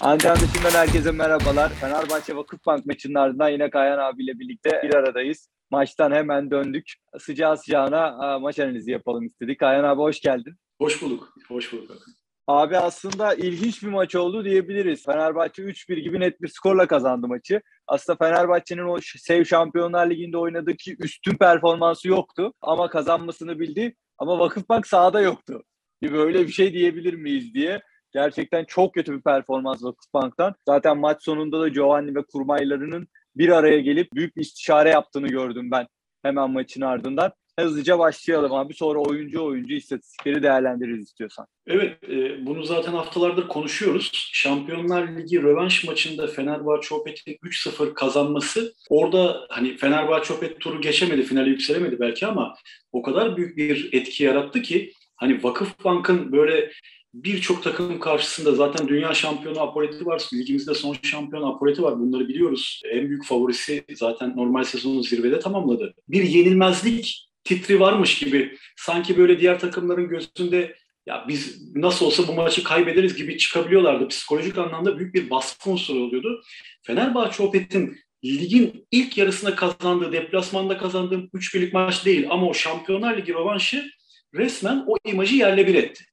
Antren dışından herkese merhabalar. Fenerbahçe Vakıfbank maçının ardından yine Kayan abiyle birlikte bir aradayız. Maçtan hemen döndük. Sıcağı sıcağına maç analizi yapalım istedik. Kayan abi hoş geldin. Hoş bulduk. Hoş bulduk. Abi aslında ilginç bir maç oldu diyebiliriz. Fenerbahçe 3-1 gibi net bir skorla kazandı maçı. Aslında Fenerbahçe'nin o Sev Şampiyonlar Ligi'nde oynadığı ki üstün performansı yoktu. Ama kazanmasını bildi. Ama Vakıfbank sahada yoktu. Böyle bir şey diyebilir miyiz diye. Gerçekten çok kötü bir performans Vakıfbank'tan. Zaten maç sonunda da Giovanni ve kurmaylarının bir araya gelip büyük bir istişare yaptığını gördüm ben hemen maçın ardından. Hızlıca başlayalım abi. Sonra oyuncu oyuncu istatistikleri değerlendiririz istiyorsan. Evet, e, bunu zaten haftalardır konuşuyoruz. Şampiyonlar Ligi rövanş maçında Fenerbahçe Opet'in 3-0 kazanması orada hani Fenerbahçe Opet turu geçemedi, finale yükselemedi belki ama o kadar büyük bir etki yarattı ki hani Vakıfbank'ın böyle birçok takım karşısında zaten dünya şampiyonu Apolleti var. Ligimizde son şampiyon Apolleti var. Bunları biliyoruz. En büyük favorisi zaten normal sezonu zirvede tamamladı. Bir yenilmezlik titri varmış gibi. Sanki böyle diğer takımların gözünde ya biz nasıl olsa bu maçı kaybederiz gibi çıkabiliyorlardı. Psikolojik anlamda büyük bir baskı unsuru oluyordu. Fenerbahçe Opet'in ligin ilk yarısında kazandığı, deplasmanda kazandığım 3 birlik maç değil ama o Şampiyonlar Ligi rövanşı resmen o imajı yerle bir etti.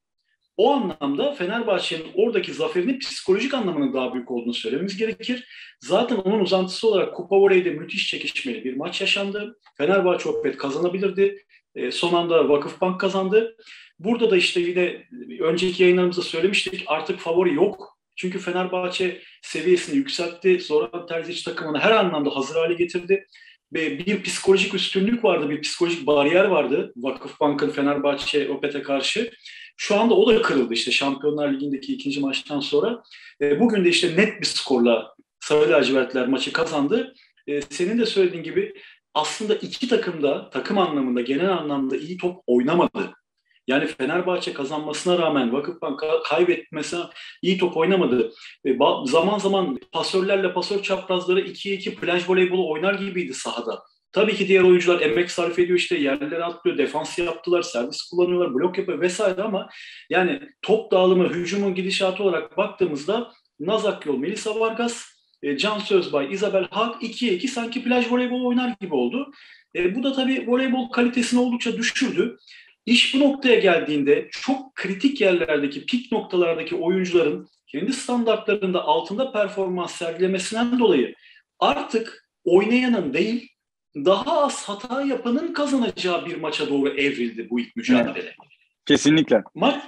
O anlamda Fenerbahçe'nin oradaki zaferinin psikolojik anlamının daha büyük olduğunu söylememiz gerekir. Zaten onun uzantısı olarak Kupa Voley'de müthiş çekişmeli bir maç yaşandı. Fenerbahçe Opet kazanabilirdi. E, son anda Vakıfbank kazandı. Burada da işte yine önceki yayınlarımızda söylemiştik artık favori yok. Çünkü Fenerbahçe seviyesini yükseltti. Zoran Terzic takımını her anlamda hazır hale getirdi. Ve bir psikolojik üstünlük vardı, bir psikolojik bariyer vardı Vakıfbank'ın Fenerbahçe Opet'e karşı. Şu anda o da kırıldı işte Şampiyonlar Ligi'ndeki ikinci maçtan sonra. E, bugün de işte net bir skorla Sarı Lacivertler maçı kazandı. E, senin de söylediğin gibi aslında iki takım da takım anlamında genel anlamda iyi top oynamadı. Yani Fenerbahçe kazanmasına rağmen Vakıfbank kaybetmesine iyi top oynamadı. E, zaman zaman pasörlerle pasör çaprazları 2'ye 2 plaj voleybolu oynar gibiydi sahada. Tabii ki diğer oyuncular emek sarf ediyor işte yerlere atlıyor, defans yaptılar, servis kullanıyorlar, blok yapıyor vesaire ama yani top dağılımı, hücumun gidişatı olarak baktığımızda Nazak Yol, Melisa Vargas, e, Can Sözbay, Isabel Hak 2'ye 2 sanki plaj voleybol oynar gibi oldu. E, bu da tabii voleybol kalitesini oldukça düşürdü. İş bu noktaya geldiğinde çok kritik yerlerdeki, pik noktalardaki oyuncuların kendi standartlarında altında performans sergilemesinden dolayı artık oynayanın değil, daha az hata yapanın kazanacağı bir maça doğru evrildi bu ilk mücadele. Evet. Kesinlikle. Maç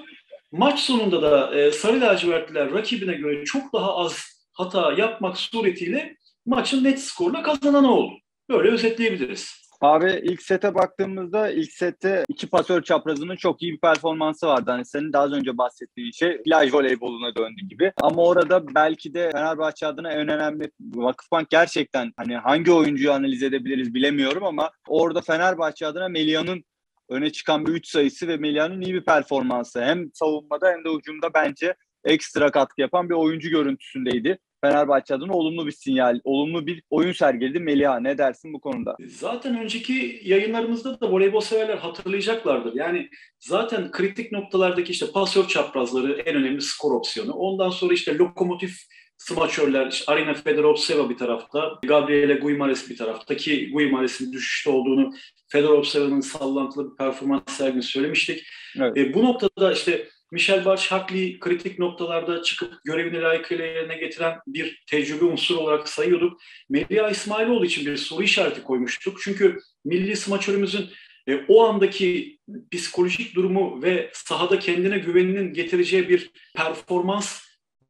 maç sonunda da e, Sarı Lacivertliler rakibine göre çok daha az hata yapmak suretiyle maçın net skorla kazananı oldu. Böyle özetleyebiliriz. Abi ilk sete baktığımızda ilk sette iki pasör çaprazının çok iyi bir performansı vardı. Hani senin daha az önce bahsettiğin şey plaj voleyboluna döndü gibi. Ama orada belki de Fenerbahçe adına en önemli Vakıfbank gerçekten hani hangi oyuncuyu analiz edebiliriz bilemiyorum ama orada Fenerbahçe adına Melia'nın öne çıkan bir 3 sayısı ve Melia'nın iyi bir performansı. Hem savunmada hem de hücumda bence ekstra katkı yapan bir oyuncu görüntüsündeydi. Fenerbahçe adına olumlu bir sinyal, olumlu bir oyun sergiledi Melia. Ne dersin bu konuda? Zaten önceki yayınlarımızda da voleybol severler hatırlayacaklardır. Yani zaten kritik noktalardaki işte pasör çaprazları en önemli skor opsiyonu. Ondan sonra işte lokomotif smaçörler, işte Arina Fedorovseva bir tarafta, Gabriele Guimares bir tarafta ki Guimares'in düşüşte olduğunu Fedorovseva'nın sallantılı bir performans sergini söylemiştik. Evet. E, bu noktada işte Michel Hartley kritik noktalarda çıkıp görevini layıkıyla yerine getiren bir tecrübe unsuru olarak sayıyorduk. Melia İsmailoğlu için bir soru işareti koymuştuk. Çünkü milli smaçörümüzün e, o andaki psikolojik durumu ve sahada kendine güveninin getireceği bir performans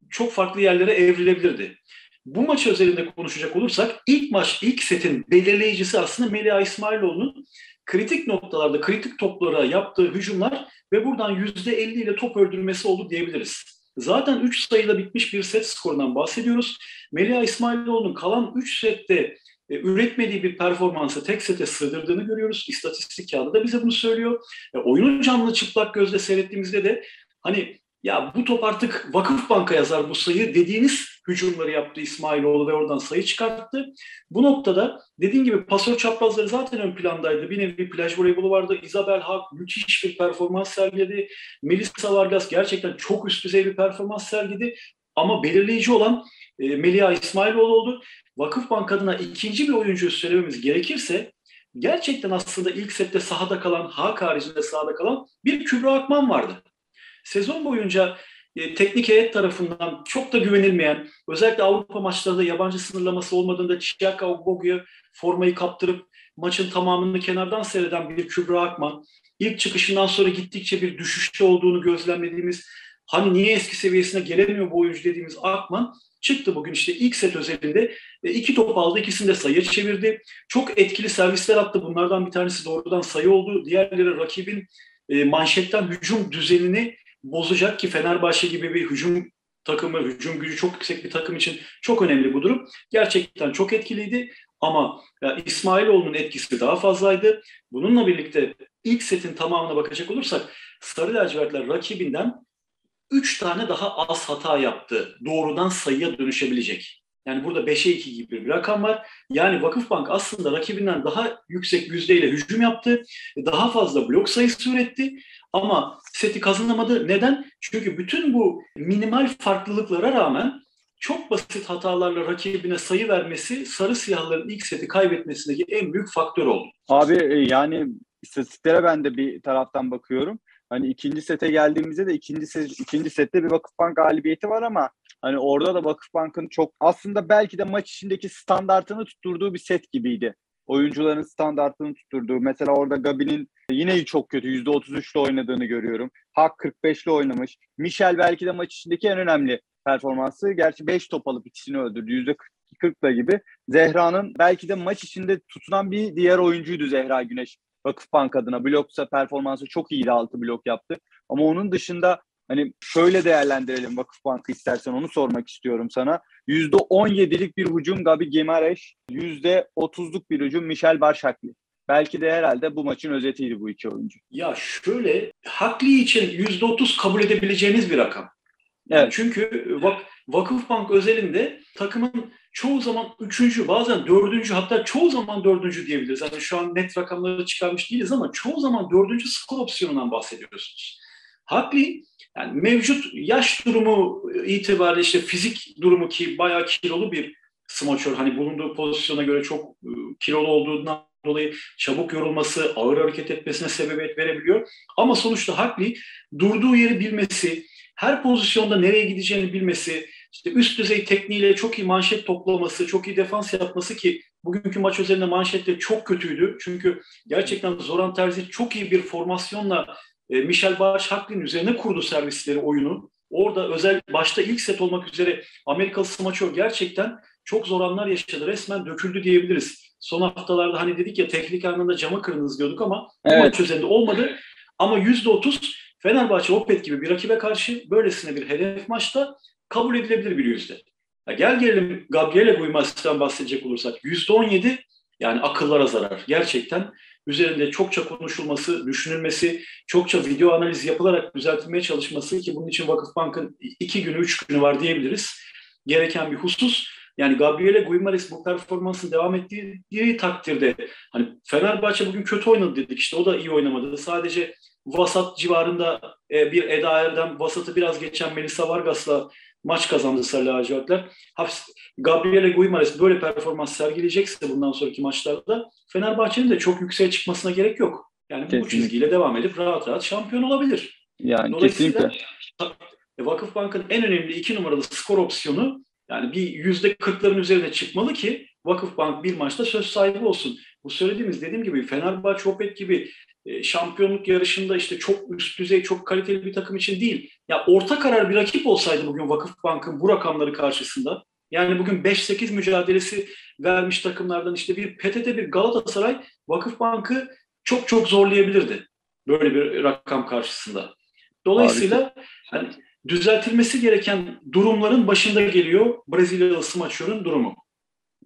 çok farklı yerlere evrilebilirdi. Bu maç özelinde konuşacak olursak ilk maç, ilk setin belirleyicisi aslında Melia İsmailoğlu'nun kritik noktalarda, kritik toplara yaptığı hücumlar ve buradan %50 ile top öldürmesi oldu diyebiliriz. Zaten 3 sayıyla bitmiş bir set skorundan bahsediyoruz. Melia İsmailoğlu'nun kalan 3 sette e, üretmediği bir performansı tek sete sığdırdığını görüyoruz. İstatistik kağıdı da bize bunu söylüyor. E, oyunu canlı çıplak gözle seyrettiğimizde de hani ya bu top artık vakıf banka yazar bu sayı dediğiniz hücumları yaptı İsmailoğlu ve oradan sayı çıkarttı. Bu noktada dediğim gibi pasör çaprazları zaten ön plandaydı. Bir nevi plaj voleybolu vardı. Isabel Hak müthiş bir performans sergiledi. Melissa Vargas gerçekten çok üst düzey bir performans sergiledi. Ama belirleyici olan e, Melia İsmailoğlu oldu. Vakıfbank adına ikinci bir oyuncuyu söylememiz gerekirse gerçekten aslında ilk sette sahada kalan, Hak haricinde sahada kalan bir Kübra Akman vardı. Sezon boyunca e, teknik heyet tarafından çok da güvenilmeyen, özellikle Avrupa maçlarında yabancı sınırlaması olmadığında Chiaka Ogogu'ya formayı kaptırıp maçın tamamını kenardan seyreden bir Kübra Akman, ilk çıkışından sonra gittikçe bir düşüşte olduğunu gözlemlediğimiz, hani niye eski seviyesine gelemiyor bu oyuncu dediğimiz Akman, çıktı bugün işte ilk set özelinde iki top aldı ikisini de sayı çevirdi. Çok etkili servisler attı bunlardan bir tanesi doğrudan sayı oldu. Diğerleri rakibin e, manşetten hücum düzenini bozacak ki Fenerbahçe gibi bir hücum takımı, hücum gücü çok yüksek bir takım için çok önemli bu durum. Gerçekten çok etkiliydi ama İsmailoğlu'nun etkisi daha fazlaydı. Bununla birlikte ilk setin tamamına bakacak olursak Sarı lacivertler rakibinden 3 tane daha az hata yaptı. Doğrudan sayıya dönüşebilecek. Yani burada 5'e 2 gibi bir rakam var. Yani Vakıfbank aslında rakibinden daha yüksek yüzdeyle hücum yaptı. Daha fazla blok sayısı üretti. Ama seti kazanamadı. Neden? Çünkü bütün bu minimal farklılıklara rağmen çok basit hatalarla rakibine sayı vermesi sarı siyahların ilk seti kaybetmesindeki en büyük faktör oldu. Abi e, yani istatistiklere ben de bir taraftan bakıyorum. Hani ikinci sete geldiğimizde de ikinci ikinci sette bir Vakıfbank galibiyeti var ama hani orada da Vakıfbank'ın çok aslında belki de maç içindeki standartını tutturduğu bir set gibiydi. Oyuncuların standartını tutturduğu. Mesela orada Gabi'nin yine çok kötü %33'le oynadığını görüyorum. Hak 45'le oynamış. Michel belki de maç içindeki en önemli performansı. Gerçi 5 top alıp ikisini öldürdü. %40'la gibi. Zehra'nın belki de maç içinde tutunan bir diğer oyuncuydu Zehra Güneş. Vakıfbank adına bloksa performansı çok iyiydi altı blok yaptı. Ama onun dışında hani şöyle değerlendirelim Vakıfbank'ı istersen onu sormak istiyorum sana. %17'lik bir hücum Gabi Gimareş, %30'luk bir hücum Michel Barşakli. Belki de herhalde bu maçın özetiydi bu iki oyuncu. Ya şöyle Hakli için %30 kabul edebileceğiniz bir rakam. Evet. Çünkü vak Vakıfbank özelinde takımın çoğu zaman üçüncü, bazen dördüncü, hatta çoğu zaman dördüncü diyebiliriz. Yani şu an net rakamları çıkarmış değiliz ama çoğu zaman dördüncü skor opsiyonundan bahsediyorsunuz. Hakli, yani mevcut yaş durumu itibariyle işte fizik durumu ki bayağı kilolu bir smaçör. Hani bulunduğu pozisyona göre çok ıı, kilolu olduğundan dolayı çabuk yorulması, ağır hareket etmesine sebebiyet verebiliyor. Ama sonuçta Hakli durduğu yeri bilmesi, her pozisyonda nereye gideceğini bilmesi, işte üst düzey tekniğiyle çok iyi manşet toplaması, çok iyi defans yapması ki bugünkü maç üzerinde manşette çok kötüydü. Çünkü gerçekten Zoran Terzi çok iyi bir formasyonla e, Michel Bağış Haklin üzerine kurdu servisleri oyunu. Orada özel başta ilk set olmak üzere Amerikalı smaçör gerçekten çok zor anlar yaşadı. Resmen döküldü diyebiliriz. Son haftalarda hani dedik ya teknik anında camı kırınız diyorduk ama evet. bu maç üzerinde olmadı. Ama yüzde otuz Fenerbahçe Opet gibi bir rakibe karşı böylesine bir hedef maçta kabul edilebilir bir yüzde. Ya gel gelelim Gabriele Guimas'tan bahsedecek olursak yüzde on yedi yani akıllara zarar. Gerçekten üzerinde çokça konuşulması, düşünülmesi, çokça video analiz yapılarak düzeltilmeye çalışması ki bunun için Vakıfbank'ın iki günü, üç günü var diyebiliriz. Gereken bir husus. Yani Gabriele Guimares bu performansın devam ettiği takdirde hani Fenerbahçe bugün kötü oynadı dedik işte o da iyi oynamadı. Sadece vasat civarında e, bir Eda Erdem, vasatı biraz geçen Melisa Vargas'la maç kazandı Sarı Lacivertler. Gabriele Guimares böyle performans sergileyecekse bundan sonraki maçlarda Fenerbahçe'nin de çok yükseğe çıkmasına gerek yok. Yani kesinlikle. bu çizgiyle devam edip rahat rahat şampiyon olabilir. Yani Dolayısıyla kesinlikle. Vakıfbank'ın en önemli iki numaralı skor opsiyonu yani bir yüzde kırkların üzerine çıkmalı ki Vakıfbank bir maçta söz sahibi olsun. Bu söylediğimiz dediğim gibi Fenerbahçe, Opet gibi e, şampiyonluk yarışında işte çok üst düzey, çok kaliteli bir takım için değil. Ya orta karar bir rakip olsaydı bugün Vakıfbank'ın bu rakamları karşısında yani bugün 5-8 mücadelesi vermiş takımlardan işte bir PTT bir Galatasaray Vakıfbank'ı çok çok zorlayabilirdi böyle bir rakam karşısında. Dolayısıyla hani düzeltilmesi gereken durumların başında geliyor Brezilyalı smaçörün durumu.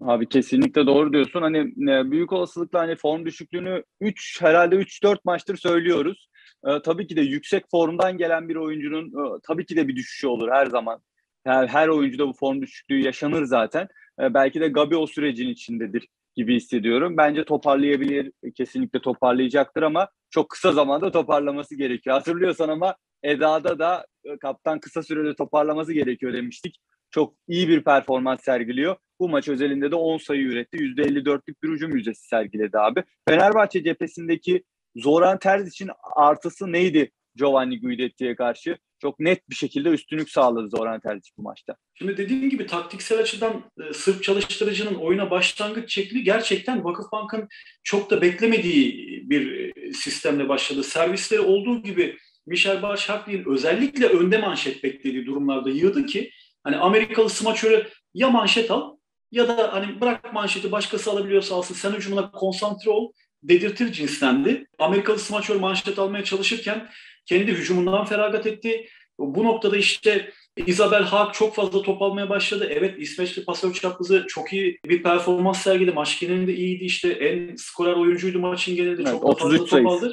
Abi kesinlikle doğru diyorsun. Hani e, büyük olasılıkla hani form düşüklüğünü 3 herhalde 3-4 maçtır söylüyoruz. Ee, tabii ki de yüksek formdan gelen bir oyuncunun e, tabii ki de bir düşüşü olur her zaman. Yani her oyuncuda bu form düşüklüğü yaşanır zaten. Ee, belki de Gabi o sürecin içindedir gibi hissediyorum. Bence toparlayabilir, kesinlikle toparlayacaktır ama çok kısa zamanda toparlaması gerekiyor. Hatırlıyorsan ama Eda'da da e, kaptan kısa sürede toparlaması gerekiyor demiştik. Çok iyi bir performans sergiliyor. Bu maç özelinde de 10 sayı üretti. %54'lük bir hücum yüzdesi sergiledi abi. Fenerbahçe cephesindeki Zoran Terz için artısı neydi Giovanni Guidetti'ye karşı? Çok net bir şekilde üstünlük sağladı Zoran Terzic bu maçta. Şimdi dediğim gibi taktiksel açıdan e, Sırp çalıştırıcının oyuna başlangıç şekli gerçekten Vakıfbank'ın çok da beklemediği bir e, sistemle başladı. Servisleri olduğu gibi Michel Başakli'nin özellikle önde manşet beklediği durumlarda yığdı ki hani Amerikalı smaçörü ya manşet al ya da hani bırak manşeti başkası alabiliyorsa alsın sen hücumuna konsantre ol dedirtir cinstendi. Amerikalı smaçör manşet almaya çalışırken kendi hücumundan feragat etti. Bu noktada işte Isabel Haag çok fazla top almaya başladı. Evet İsveçli pasör çaprazı çok iyi bir performans sergiledi. Maç genelinde iyiydi işte. En skorer oyuncuydu maçın genelinde. Evet, çok fazla top aldı.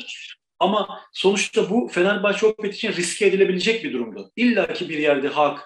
Ama sonuçta bu Fenerbahçe Opet için riske edilebilecek bir durumdu. İlla ki bir yerde Haag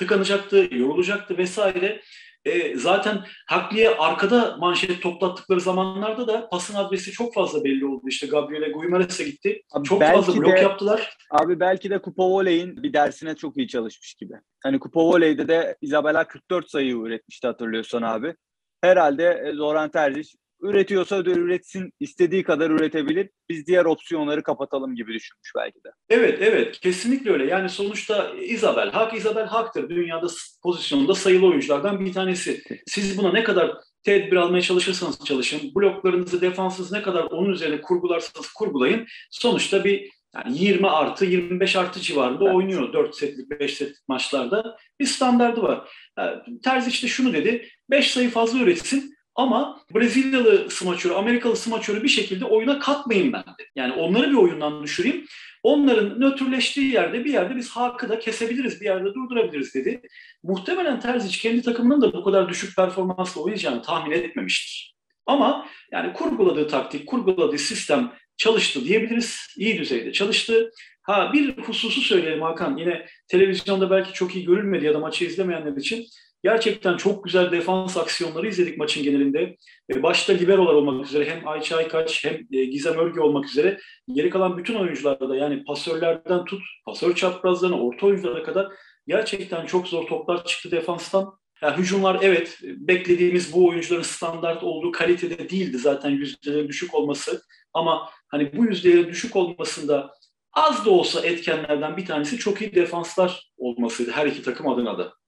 tıkanacaktı, yorulacaktı vesaire. E, zaten Hakli'ye arkada manşet toplattıkları zamanlarda da pasın adresi çok fazla belli oldu. İşte Gabriele Guimares'e gitti. Abi çok fazla blok de, yaptılar. Abi belki de Kupa Voley'in bir dersine çok iyi çalışmış gibi. Hani Kupa Voley'de de Isabella 44 sayı üretmişti hatırlıyorsan abi. Herhalde e, Zoran Terzic üretiyorsa üretsin, istediği kadar üretebilir. Biz diğer opsiyonları kapatalım gibi düşünmüş belki de. Evet, evet. Kesinlikle öyle. Yani sonuçta Isabel Hak, Isabel Hak'tır. Dünyada pozisyonda sayılı oyunculardan bir tanesi. Siz buna ne kadar tedbir almaya çalışırsanız çalışın, bloklarınızı, defansınızı ne kadar onun üzerine kurgularsanız kurgulayın. Sonuçta bir yani 20 artı 25 artı civarında evet. oynuyor 4 setlik 5 setlik maçlarda. Bir standardı var. Yani Terzi işte şunu dedi. 5 sayı fazla üretsin ama Brezilyalı smaçörü, Amerikalı smaçörü bir şekilde oyuna katmayın ben de. Yani onları bir oyundan düşüreyim. Onların nötrleştiği yerde bir yerde biz hakkı da kesebiliriz, bir yerde durdurabiliriz dedi. Muhtemelen Terzic kendi takımının da bu kadar düşük performansla oynayacağını tahmin etmemiştir. Ama yani kurguladığı taktik, kurguladığı sistem çalıştı diyebiliriz. İyi düzeyde çalıştı. Ha bir hususu söyleyelim Hakan. Yine televizyonda belki çok iyi görülmedi ya da maçı izlemeyenler için. Gerçekten çok güzel defans aksiyonları izledik maçın genelinde. Başta liberolar olmak üzere hem Ayça Aykaç hem e, Gizem Örgü olmak üzere geri kalan bütün oyuncularda da yani pasörlerden tut, pasör çaprazlarına, orta oyunculara kadar gerçekten çok zor toplar çıktı defanstan. Yani hücumlar evet beklediğimiz bu oyuncuların standart olduğu kalitede değildi zaten yüzdeleri düşük olması. Ama hani bu yüzdelerin düşük olmasında az da olsa etkenlerden bir tanesi çok iyi defanslar olmasıydı her iki takım adına da.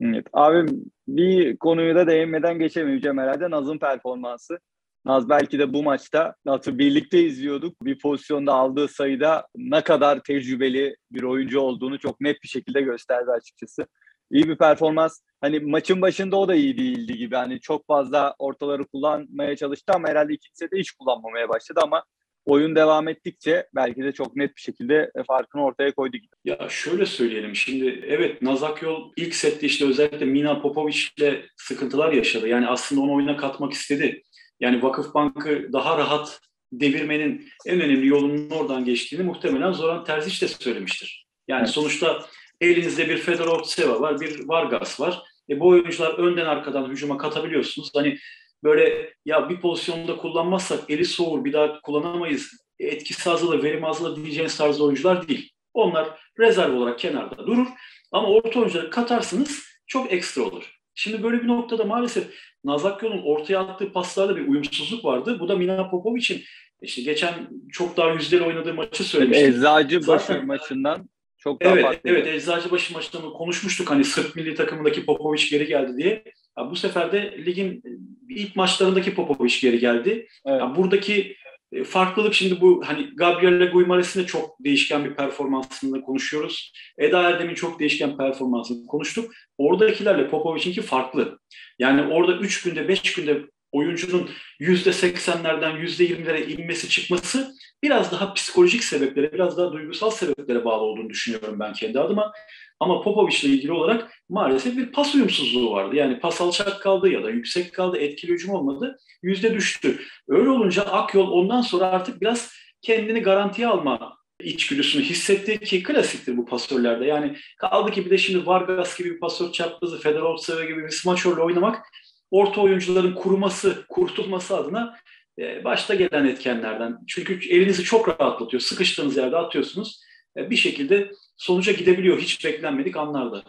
Evet. Abi bir konuyu da değinmeden geçemeyeceğim herhalde. Naz'ın performansı. Naz belki de bu maçta Naz'ı birlikte izliyorduk. Bir pozisyonda aldığı sayıda ne kadar tecrübeli bir oyuncu olduğunu çok net bir şekilde gösterdi açıkçası. İyi bir performans. Hani maçın başında o da iyi değildi gibi. Hani çok fazla ortaları kullanmaya çalıştı ama herhalde ikinci sete hiç kullanmamaya başladı ama oyun devam ettikçe belki de çok net bir şekilde farkını ortaya koydu gibi. Ya şöyle söyleyelim şimdi evet Nazak Yol ilk sette işte özellikle Mina Popovic ile sıkıntılar yaşadı. Yani aslında onu oyuna katmak istedi. Yani Vakıf Bank'ı daha rahat devirmenin en önemli yolunun oradan geçtiğini muhtemelen Zoran Terzic de söylemiştir. Yani evet. sonuçta elinizde bir Fedorov Tseva var, bir Vargas var. E bu oyuncular önden arkadan hücuma katabiliyorsunuz. Hani böyle ya bir pozisyonda kullanmazsak eli soğur bir daha kullanamayız etkisi azalır, verim azalır diyeceğiniz tarzda oyuncular değil. Onlar rezerv olarak kenarda durur ama orta oyuncuları katarsınız çok ekstra olur. Şimdi böyle bir noktada maalesef Nazakyon'un ortaya attığı paslarda bir uyumsuzluk vardı. Bu da Mina Popovic'in işte geçen çok daha yüzdeli oynadığı maçı söylemiştik. Eczacıbaşı maçından çok daha evet, farklı. Evet, Eczacıbaşı maçında konuşmuştuk hani Sırp milli takımındaki Popovic geri geldi diye. Ya bu sefer de ligin ilk maçlarındaki Popovic geri geldi. Evet. Ya buradaki e, farklılık şimdi bu hani Gabriel Guimares'in de çok değişken bir performansını konuşuyoruz. Eda Erdem'in çok değişken performansını konuştuk. Oradakilerle Popovic'inki farklı. Yani orada 3 günde 5 günde oyuncunun %80'lerden %20'lere inmesi çıkması biraz daha psikolojik sebeplere, biraz daha duygusal sebeplere bağlı olduğunu düşünüyorum ben kendi adıma. Ama Popovic ile ilgili olarak maalesef bir pas uyumsuzluğu vardı. Yani pas alçak kaldı ya da yüksek kaldı, etkili hücum olmadı, yüzde düştü. Öyle olunca Akyol ondan sonra artık biraz kendini garantiye alma içgüdüsünü hissetti ki klasiktir bu pasörlerde. Yani kaldı ki bir de şimdi Vargas gibi bir pasör çaprazı, Fedorov gibi bir smaçörle oynamak orta oyuncuların kuruması, kurtulması adına e, başta gelen etkenlerden. Çünkü elinizi çok rahatlatıyor. Sıkıştığınız yerde atıyorsunuz. E, bir şekilde sonuca gidebiliyor hiç beklenmedik anlarda.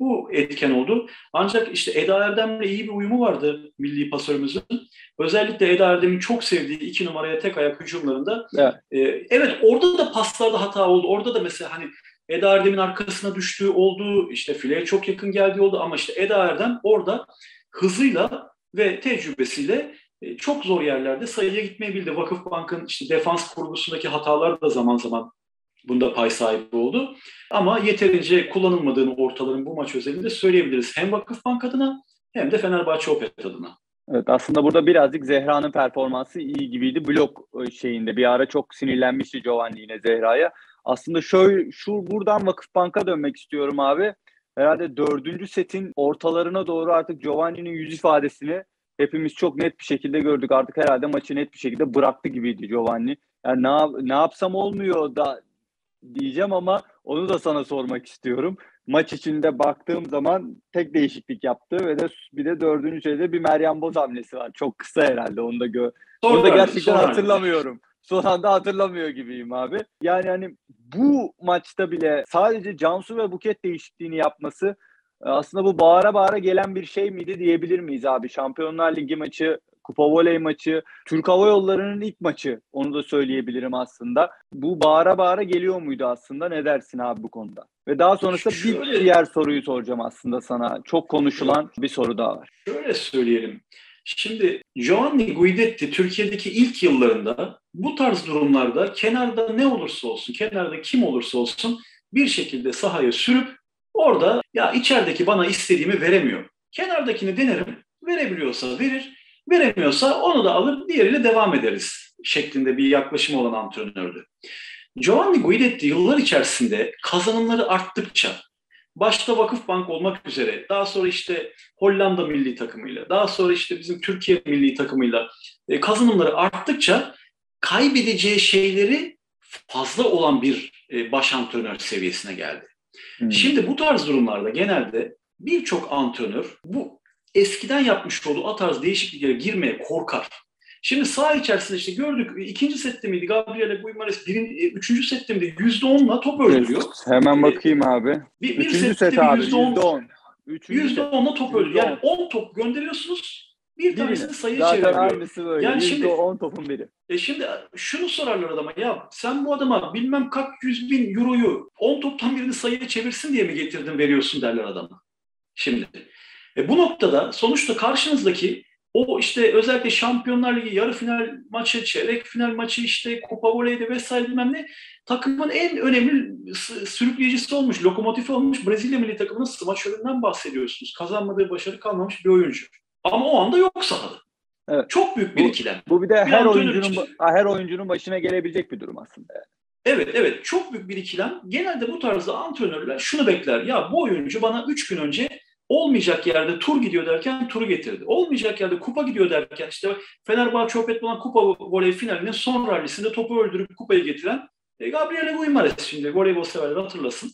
Bu etken oldu. Ancak işte Eda Erdem'le iyi bir uyumu vardı milli pasörümüzün. Özellikle Eda Erdem'in çok sevdiği iki numaraya tek ayak hücumlarında. Evet. E, evet orada da paslarda hata oldu. Orada da mesela hani Eda Erdem'in arkasına düştüğü oldu. İşte fileye çok yakın geldiği oldu. Ama işte Eda Erdem orada hızıyla ve tecrübesiyle e, çok zor yerlerde sayıya gitmeyi bildi. Vakıfbank'ın işte defans kurgusundaki hatalar da zaman zaman bunda pay sahibi oldu. Ama yeterince kullanılmadığını ortaların bu maç özelinde söyleyebiliriz. Hem Vakıfbank adına hem de Fenerbahçe Opet adına. Evet aslında burada birazcık Zehra'nın performansı iyi gibiydi. Blok e, şeyinde bir ara çok sinirlenmişti Giovanni yine Zehra'ya. Aslında şöyle şu buradan Vakıfbank'a dönmek istiyorum abi. Herhalde dördüncü setin ortalarına doğru artık Giovanni'nin yüz ifadesini hepimiz çok net bir şekilde gördük. Artık herhalde maçı net bir şekilde bıraktı gibiydi Giovanni. Yani ne, ne yapsam olmuyor da diyeceğim ama onu da sana sormak istiyorum. Maç içinde baktığım zaman tek değişiklik yaptı ve de bir de dördüncü şeyde bir Meryem Boz hamlesi var. Çok kısa herhalde onu da gö onu da gerçekten hatırlamıyorum. Son anda hatırlamıyor gibiyim abi. Yani hani bu maçta bile sadece Cansu ve Buket değişikliğini yapması aslında bu bağıra bağıra gelen bir şey miydi diyebilir miyiz abi? Şampiyonlar Ligi maçı Kupa Voley maçı, Türk Hava Yolları'nın ilk maçı. Onu da söyleyebilirim aslında. Bu bağıra bağıra geliyor muydu aslında? Ne dersin abi bu konuda? Ve daha sonrasında şöyle, bir diğer soruyu soracağım aslında sana. Çok konuşulan bir soru daha var. Şöyle söyleyelim. Şimdi Giovanni Guidetti Türkiye'deki ilk yıllarında bu tarz durumlarda kenarda ne olursa olsun, kenarda kim olursa olsun bir şekilde sahaya sürüp orada ya içerideki bana istediğimi veremiyor. Kenardakini denerim, verebiliyorsa verir, Veremiyorsa onu da alır, diğeriyle devam ederiz şeklinde bir yaklaşım olan antrenördü. Giovanni Guidetti yıllar içerisinde kazanımları arttıkça, başta Vakıfbank olmak üzere, daha sonra işte Hollanda milli takımıyla, daha sonra işte bizim Türkiye milli takımıyla e, kazanımları arttıkça kaybedeceği şeyleri fazla olan bir e, baş antrenör seviyesine geldi. Hmm. Şimdi bu tarz durumlarda genelde birçok antrenör bu eskiden yapmış olduğu o tarz değişikliklere girmeye korkar. Şimdi sağ içerisinde işte gördük ikinci sette miydi Gabriele Guimares birin, e, üçüncü sette miydi yüzde onla top öldürüyor. Hemen bakayım abi. Bir, bir üçüncü set abi yüzde on. Yüzde onla top öldürüyor. Yani on top gönderiyorsunuz bir tanesini sayı Zaten çeviriyor. aynısı böyle. Yani şimdi, 10 topun biri. E şimdi şunu sorarlar adama ya sen bu adama bilmem kaç yüz bin euroyu 10 toptan birini sayıya çevirsin diye mi getirdin veriyorsun derler adama. Şimdi e bu noktada sonuçta karşınızdaki o işte özellikle Şampiyonlar Ligi yarı final maçı, çeyrek final maçı işte Kupa Voley'de vesaire bilmem ne takımın en önemli sürükleyicisi olmuş, lokomotifi olmuş Brezilya milli takımının smaçöründen bahsediyorsunuz. Kazanmadığı başarı kalmamış bir oyuncu. Ama o anda yok sahada. Evet. Çok büyük bir bu, ikilem. Bu bir de bir her oyuncunun için. her oyuncunun başına gelebilecek bir durum aslında. Evet evet çok büyük bir ikilem. Genelde bu tarzda antrenörler şunu bekler. Ya bu oyuncu bana 3 gün önce Olmayacak yerde tur gidiyor derken turu getirdi. Olmayacak yerde kupa gidiyor derken işte Fenerbahçe Opet olan kupa voley finalinin son rallisinde topu öldürüp kupayı getiren e, Gabriele Guimares şimdi voleybol severler hatırlasın.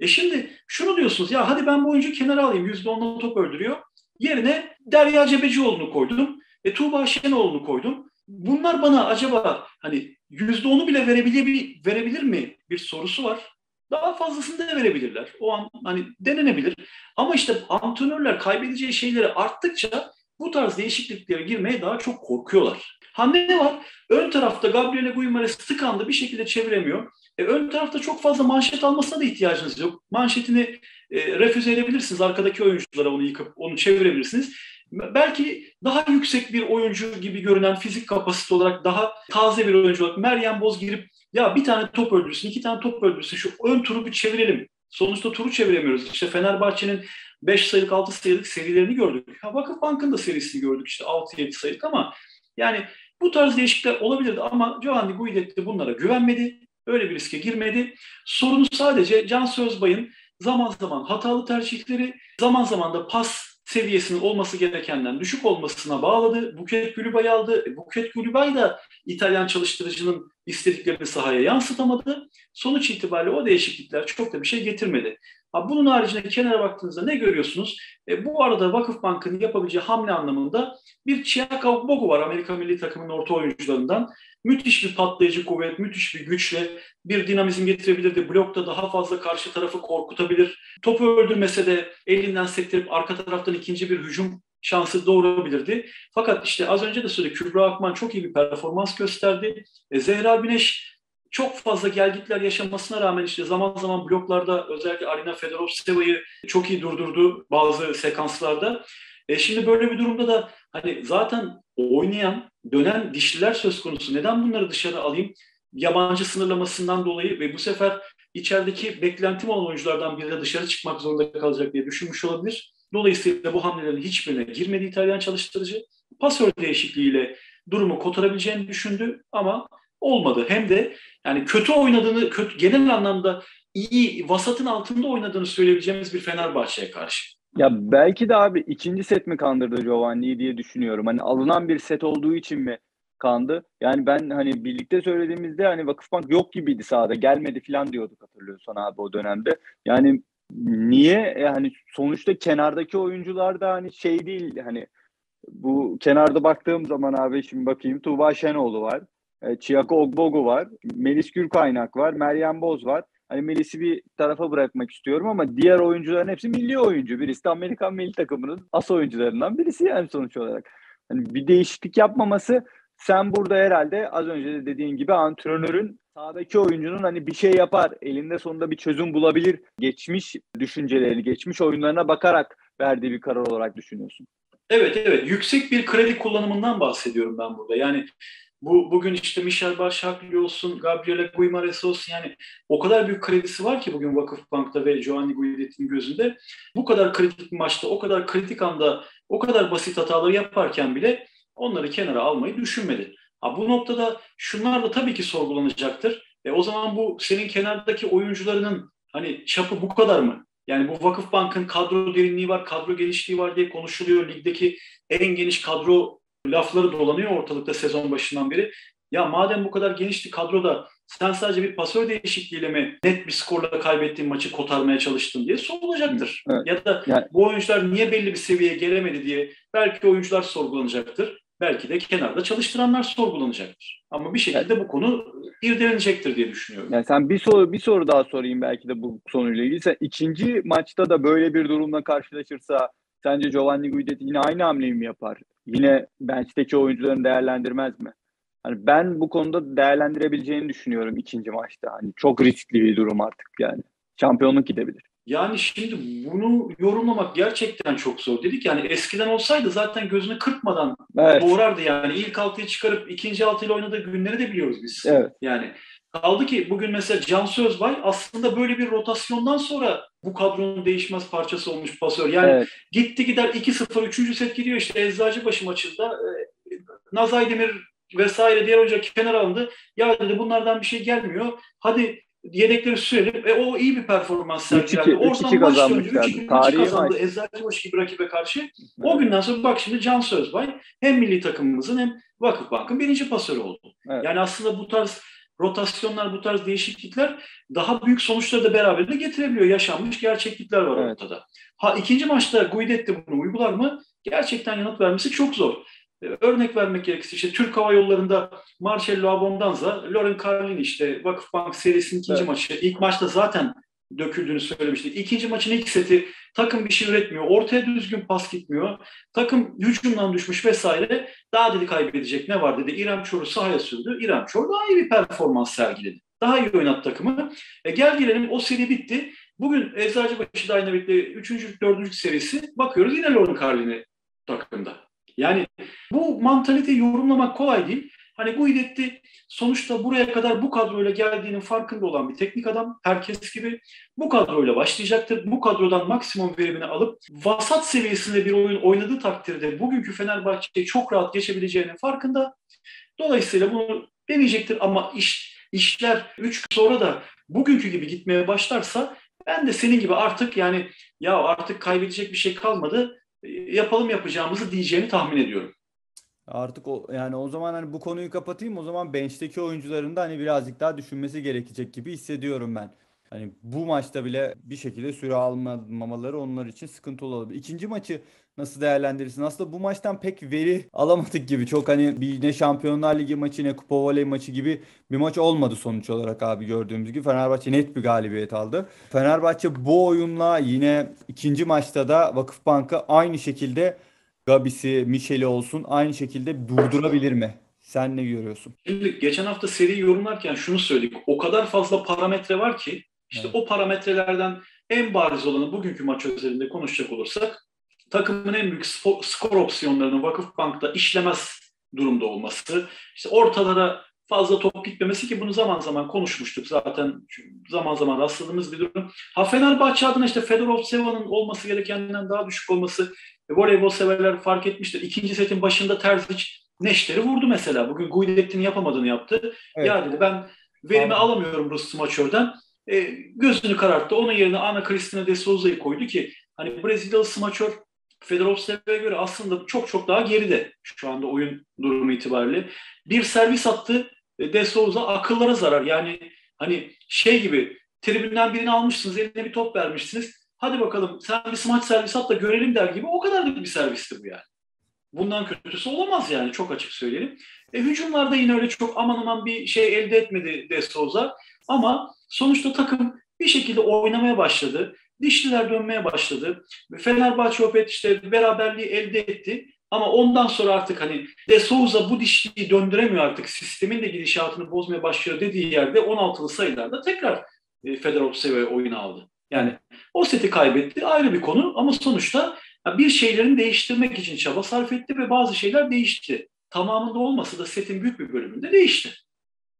E şimdi şunu diyorsunuz ya hadi ben bu oyuncuyu kenara alayım %10'la top öldürüyor. Yerine Derya Cebecioğlu'nu koydum. E, Tuğba Şenoğlu'nu koydum. Bunlar bana acaba hani %10'u bile verebilir, verebilir mi bir sorusu var. Daha fazlasını da verebilirler. O an hani denenebilir. Ama işte antrenörler kaybedeceği şeyleri arttıkça bu tarz değişikliklere girmeye daha çok korkuyorlar. Ha ne var? Ön tarafta Gabriele Guimares tıkandı bir şekilde çeviremiyor. E, ön tarafta çok fazla manşet almasına da ihtiyacınız yok. Manşetini e, refüze edebilirsiniz. Arkadaki oyunculara onu yıkıp onu çevirebilirsiniz. Belki daha yüksek bir oyuncu gibi görünen fizik kapasite olarak daha taze bir oyuncu olarak Meryem Boz girip ya bir tane top öldürsün, iki tane top öldürsün, şu ön turu bir çevirelim. Sonuçta turu çeviremiyoruz. İşte Fenerbahçe'nin 5 sayılık 6 sayılık serilerini gördük. Ha, Vakıfbank'ın da serisini gördük işte 6-7 sayılık ama yani bu tarz değişiklikler olabilirdi ama Giovanni Guidetti bunlara güvenmedi. Öyle bir riske girmedi. Sorunu sadece Can Sözbay'ın zaman zaman hatalı tercihleri, zaman zaman da pas seviyesinin olması gerekenden düşük olmasına bağladı. Buket Gülübay aldı. E, Buket Gülübay da İtalyan çalıştırıcının istediklerini sahaya yansıtamadı. Sonuç itibariyle o değişiklikler çok da bir şey getirmedi. Ha, bunun haricinde kenara baktığınızda ne görüyorsunuz? E, bu arada Vakıfbank'ın yapabileceği hamle anlamında bir Chiaka Bogu var Amerika milli takımının orta oyuncularından. Müthiş bir patlayıcı kuvvet, müthiş bir güçle bir dinamizm getirebilirdi. Blokta daha fazla karşı tarafı korkutabilir. Topu öldürmese de elinden sektirip arka taraftan ikinci bir hücum şansı doğurabilirdi. Fakat işte az önce de söyledim Kübra Akman çok iyi bir performans gösterdi. E, Zehra Güneş çok fazla gelgitler yaşamasına rağmen işte zaman zaman bloklarda özellikle Arina Fedorovseva'yı çok iyi durdurdu bazı sekanslarda. E şimdi böyle bir durumda da hani zaten oynayan, dönen dişliler söz konusu. Neden bunları dışarı alayım? Yabancı sınırlamasından dolayı ve bu sefer içerideki beklentim olan oyunculardan biri de dışarı çıkmak zorunda kalacak diye düşünmüş olabilir. Dolayısıyla bu hamlelerin hiçbirine girmedi İtalyan çalıştırıcı. Pasör değişikliğiyle durumu kotarabileceğini düşündü ama olmadı. Hem de yani kötü oynadığını, kötü, genel anlamda iyi, vasatın altında oynadığını söyleyebileceğimiz bir Fenerbahçe'ye karşı. Ya belki de abi ikinci set mi kandırdı Giovanni'yi diye düşünüyorum. Hani alınan bir set olduğu için mi kandı? Yani ben hani birlikte söylediğimizde hani Vakıfbank yok gibiydi sahada. Gelmedi falan diyorduk hatırlıyorsan abi o dönemde. Yani niye? Yani sonuçta kenardaki oyuncular da hani şey değil hani bu kenarda baktığım zaman abi şimdi bakayım Tuğba Şenoğlu var. E, Chiako Ogbogu var. Melis Gürkaynak var. Meryem Boz var. Hani Melis'i bir tarafa bırakmak istiyorum ama diğer oyuncuların hepsi milli oyuncu. Birisi de Amerikan milli takımının as oyuncularından birisi yani sonuç olarak. Hani bir değişiklik yapmaması sen burada herhalde az önce de dediğin gibi antrenörün sahadaki oyuncunun hani bir şey yapar, elinde sonunda bir çözüm bulabilir, geçmiş düşüncelerini, geçmiş oyunlarına bakarak verdiği bir karar olarak düşünüyorsun. Evet evet yüksek bir kredi kullanımından bahsediyorum ben burada. Yani bu bugün işte Michel Başaklı olsun, Gabriele Guimares olsun yani o kadar büyük kredisi var ki bugün Vakıfbank'ta ve Giovanni Guidetti'nin gözünde. Bu kadar kritik maçta, o kadar kritik anda, o kadar basit hataları yaparken bile onları kenara almayı düşünmedi. Ha, bu noktada şunlar da tabii ki sorgulanacaktır. E, o zaman bu senin kenardaki oyuncularının hani çapı bu kadar mı? Yani bu Vakıfbank'ın kadro derinliği var, kadro genişliği var diye konuşuluyor. Ligdeki en geniş kadro lafları dolanıyor ortalıkta sezon başından beri. Ya madem bu kadar genişti kadroda sen sadece bir pasör değişikliğiyle mi net bir skorla kaybettiğin maçı kotarmaya çalıştın diye sorulacaktır. Evet. Ya da yani, bu oyuncular niye belli bir seviyeye gelemedi diye belki oyuncular sorgulanacaktır. Belki de kenarda çalıştıranlar sorgulanacaktır. Ama bir şekilde yani, bu konu irdelenecektir diye düşünüyorum. Yani sen bir soru bir soru daha sorayım belki de bu konuyla ilgili. Sen ikinci maçta da böyle bir durumla karşılaşırsa sence Giovanni Guidetti yine aynı hamleyi mi yapar? Yine bench'teki oyuncularını değerlendirmez mi? Hani ben bu konuda değerlendirebileceğini düşünüyorum ikinci maçta. Hani çok riskli bir durum artık yani. Şampiyonluk gidebilir. Yani şimdi bunu yorumlamak gerçekten çok zor. Dedik yani eskiden olsaydı zaten gözünü kırpmadan evet. doğrardı yani. ilk altıyı çıkarıp ikinci altıyla oynadığı günleri de biliyoruz biz. Evet. Yani kaldı ki bugün mesela Cansu Özbay aslında böyle bir rotasyondan sonra bu kadronun değişmez parçası olmuş pasör. Yani evet. gitti gider 2-0 3. set gidiyor işte Eczacıbaşı maçında. E, Nazay Demir vesaire diğer oyuncular kenara alındı. Ya dedi bunlardan bir şey gelmiyor. Hadi yedekleri sürelim. ve o iyi bir performans sergilendi. Oradan maç döndü. 3-2 kazandı. Eczacıbaşı gibi rakibe karşı. Evet. O günden sonra bak şimdi Can Sözbay hem milli takımımızın hem Vakıfbank'ın birinci pasörü oldu. Evet. Yani aslında bu tarz rotasyonlar, bu tarz değişiklikler daha büyük sonuçları da beraberinde getirebiliyor. Yaşanmış gerçeklikler var evet. ortada. Ha ikinci maçta Guidetti bunu uygular mı? Gerçekten yanıt vermesi çok zor. Ee, örnek vermek gerekirse işte Türk Hava Yolları'nda Marcello Abondanza, Loren Carlin işte Vakıfbank serisinin ikinci evet. maçı. İlk maçta zaten döküldüğünü söylemiştik. İkinci maçın ilk seti takım bir şey üretmiyor. Ortaya düzgün pas gitmiyor. Takım hücumdan düşmüş vesaire. Daha dedi kaybedecek ne var dedi. İrem Çor'u sahaya sürdü. İrem Çor daha iyi bir performans sergiledi. Daha iyi oynattı takımı. E gel gelelim o seri bitti. Bugün Eczacıbaşı Dynamic'le 3. 4. serisi bakıyoruz yine Loren Carlin'i takımda. Yani bu mantalite yorumlamak kolay değil. Hani bu iletti sonuçta buraya kadar bu kadroyla geldiğinin farkında olan bir teknik adam. Herkes gibi bu kadroyla başlayacaktır. Bu kadrodan maksimum verimini alıp vasat seviyesinde bir oyun oynadığı takdirde bugünkü Fenerbahçe'yi çok rahat geçebileceğinin farkında. Dolayısıyla bunu deneyecektir ama iş, işler 3 sonra da bugünkü gibi gitmeye başlarsa ben de senin gibi artık yani ya artık kaybedecek bir şey kalmadı yapalım yapacağımızı diyeceğini tahmin ediyorum. Artık o yani o zaman hani bu konuyu kapatayım o zaman bench'teki oyuncuların da hani birazcık daha düşünmesi gerekecek gibi hissediyorum ben. Hani bu maçta bile bir şekilde süre almamaları onlar için sıkıntılı olabilir. İkinci maçı nasıl değerlendirirsin? Aslında bu maçtan pek veri alamadık gibi. Çok hani bir ne Şampiyonlar Ligi maçı ne Kupa Voley maçı gibi bir maç olmadı sonuç olarak abi gördüğümüz gibi. Fenerbahçe net bir galibiyet aldı. Fenerbahçe bu oyunla yine ikinci maçta da Vakıfbank'ı aynı şekilde Gabisi, Mişeli olsun aynı şekilde durdurabilir mi? Sen ne görüyorsun? Şimdi geçen hafta seri yorumlarken şunu söyledik. O kadar fazla parametre var ki işte evet. o parametrelerden en bariz olanı bugünkü maç özelinde konuşacak olursak takımın en büyük skor, skor opsiyonlarının Vakıfbank'ta işlemez durumda olması, işte ortalara fazla top gitmemesi ki bunu zaman zaman konuşmuştuk zaten zaman zaman rastladığımız bir durum. Ha Fenerbahçe adına işte Fedorov Seva'nın olması gerekenden daha düşük olması voleybol severler fark etmiştir. İkinci setin başında Terzic Neşter'i vurdu mesela. Bugün Guidetti'nin yapamadığını yaptı. Evet. Ya dedi ben verimi Anladım. alamıyorum Rus smaçörden. E, gözünü kararttı. Onun yerine Ana Cristina de Souza'yı koydu ki hani Brezilyalı smaçör Fedorov Seva'ya göre aslında çok çok daha geride şu anda oyun durumu itibariyle. Bir servis attı e, De Souza akıllara zarar. Yani hani şey gibi tribünden birini almışsınız, eline bir top vermişsiniz. Hadi bakalım sen bir smaç servis at da görelim der gibi o kadar da bir servisti bu yani. Bundan kötüsü olamaz yani çok açık söyleyelim. E, hücumlarda yine öyle çok aman aman bir şey elde etmedi De Souza. Ama sonuçta takım bir şekilde oynamaya başladı. Dişliler dönmeye başladı. Fenerbahçe Opet işte beraberliği elde etti. Ama ondan sonra artık hani De Souza bu dişliği döndüremiyor artık. Sistemin de gidişatını bozmaya başlıyor dediği yerde 16'lı sayılarda tekrar e, Fedorov Seve oyunu aldı. Yani o seti kaybetti ayrı bir konu ama sonuçta bir şeylerin değiştirmek için çaba sarf etti ve bazı şeyler değişti. Tamamında olmasa da setin büyük bir bölümünde değişti.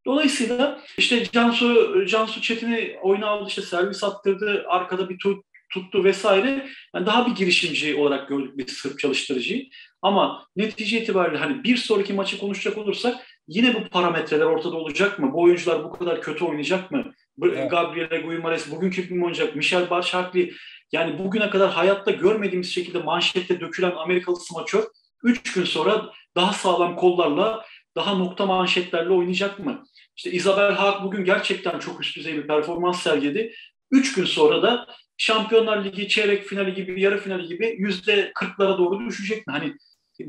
Dolayısıyla işte Cansu Cansu Çetin'i oyuna aldı, işte servis attırdı, arkada bir tut, tuttu vesaire. Yani daha bir girişimci olarak gördük bir Sırp çalıştırıcıyı. Ama netice itibariyle hani bir sonraki maçı konuşacak olursak yine bu parametreler ortada olacak mı? Bu oyuncular bu kadar kötü oynayacak mı? Evet. Gabriel Guimares bugünkü kim oynayacak? Michel Barşakli yani bugüne kadar hayatta görmediğimiz şekilde manşette dökülen Amerikalı smaçör 3 gün sonra daha sağlam kollarla, daha nokta manşetlerle oynayacak mı? İşte Isabel Haak bugün gerçekten çok üst düzey bir performans sergiledi. 3 gün sonra da Şampiyonlar Ligi çeyrek finali gibi, yarı finali gibi yüzde kırklara doğru düşecek mi? Hani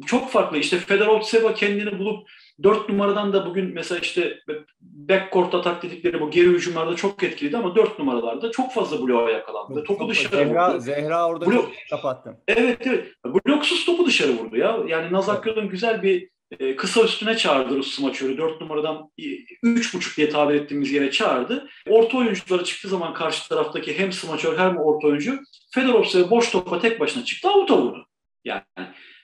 çok farklı. İşte Fedorov Seva kendini bulup dört numaradan da bugün mesela işte backcourt atak dedikleri bu geri hücumlarda çok etkiliydi ama dört numaralarda çok fazla bloğa yakalandı. Topu çok dışarı Zehra, vurdu. Zehra orada Blok, çok kapattı. Evet evet. Bloksuz topu dışarı vurdu ya. Yani Nazak Yol'un güzel bir e, kısa üstüne çağırdı Rus smaçörü. Dört numaradan üç buçuk diye tabir ettiğimiz yere çağırdı. Orta oyunculara çıktığı zaman karşı taraftaki hem smaçör hem orta oyuncu Fedorov boş topa tek başına çıktı avuta vurdu. Yani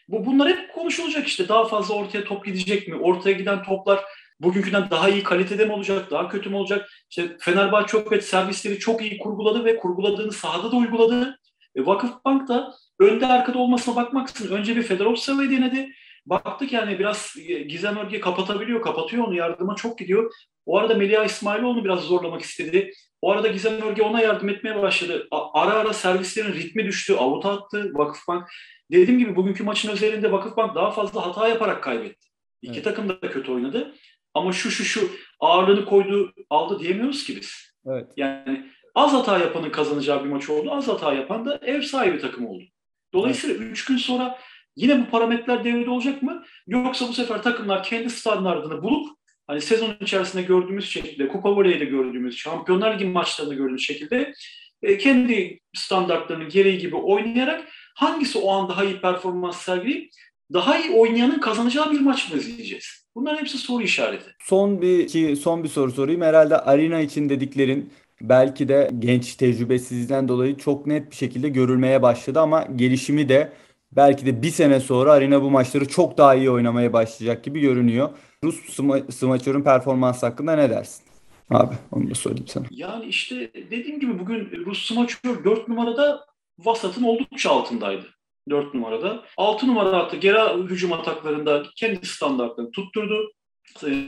bu bunlar hep konuşulacak işte. Daha fazla ortaya top gidecek mi? Ortaya giden toplar bugünküden daha iyi kalitede mi olacak, daha kötü mü olacak? İşte Fenerbahçe Opet servisleri çok iyi kurguladı ve kurguladığını sahada da uyguladı. E, Vakıfbank da önde arkada olmasına bakmaksızın önce bir Fedorov Sava'yı denedi. Baktık yani biraz Gizem Örge kapatabiliyor, kapatıyor onu yardıma çok gidiyor. O arada Melia İsmailoğlu biraz zorlamak istedi. O arada Gizem Örge ona yardım etmeye başladı. Ara ara servislerin ritmi düştü, avuta attı Vakıfbank. Dediğim gibi bugünkü maçın özelinde Vakıfbank daha fazla hata yaparak kaybetti. İki evet. takım da kötü oynadı. Ama şu şu şu ağırlığını koydu, aldı diyemiyoruz ki biz. Evet. Yani az hata yapanın kazanacağı bir maç oldu. Az hata yapan da ev sahibi takım oldu. Dolayısıyla evet. üç gün sonra yine bu parametreler devrede olacak mı? Yoksa bu sefer takımlar kendi standartını bulup hani sezon içerisinde gördüğümüz şekilde, Kupa Voley'de gördüğümüz, Şampiyonlar Ligi maçlarında gördüğümüz şekilde e, kendi standartlarının gereği gibi oynayarak hangisi o an daha iyi performans sergileyip daha iyi oynayanın kazanacağı bir maç mı izleyeceğiz? Bunların hepsi soru işareti. Son bir ki son bir soru sorayım. Herhalde arena için dediklerin belki de genç tecrübesizliğinden dolayı çok net bir şekilde görülmeye başladı ama gelişimi de belki de bir sene sonra arena bu maçları çok daha iyi oynamaya başlayacak gibi görünüyor. Rus sma- smaçörün performans hakkında ne dersin? Abi onu da söyleyeyim sana. Yani işte dediğim gibi bugün Rus smaçör 4 numarada vasatın oldukça altındaydı. 4 numarada. 6 numara attı. Geri hücum ataklarında kendi standartlarını tutturdu.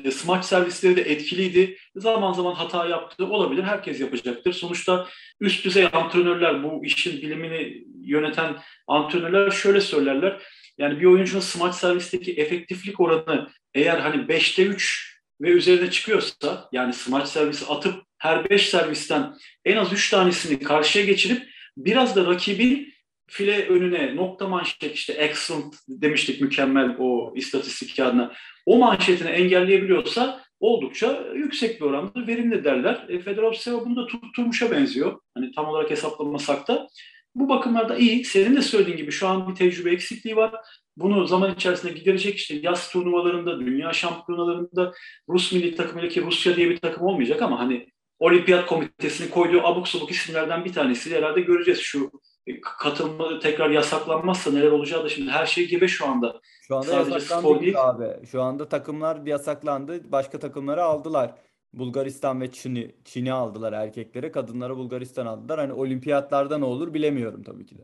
E, smaç servisleri de etkiliydi. Zaman zaman hata yaptı. Olabilir. Herkes yapacaktır. Sonuçta üst düzey antrenörler, bu işin bilimini yöneten antrenörler şöyle söylerler. Yani bir oyuncunun smaç servisteki efektiflik oranı eğer hani 5'te 3 ve üzerine çıkıyorsa yani smaç servisi atıp her 5 servisten en az 3 tanesini karşıya geçirip biraz da rakibin file önüne nokta manşet işte excellent demiştik mükemmel o istatistik kağıdına o manşetini engelleyebiliyorsa oldukça yüksek bir oranda verimli derler. E, Fedorov bunu da tutturmuşa benziyor. Hani tam olarak hesaplamasak da. Bu bakımlarda iyi. Senin de söylediğin gibi şu an bir tecrübe eksikliği var. Bunu zaman içerisinde giderecek işte yaz turnuvalarında, dünya şampiyonalarında Rus milli takımıyla ki Rusya diye bir takım olmayacak ama hani olimpiyat komitesinin koyduğu abuk sabuk isimlerden bir tanesi herhalde göreceğiz. Şu e, katılma tekrar yasaklanmazsa neler olacağı da şimdi her şey gibi şu anda. Şu anda Sadece yasaklandı değil. abi. Şu anda takımlar yasaklandı. Başka takımları aldılar. Bulgaristan ve Çin'i Çin'i aldılar erkeklere. Kadınlara Bulgaristan aldılar. Hani olimpiyatlarda ne olur bilemiyorum tabii ki de.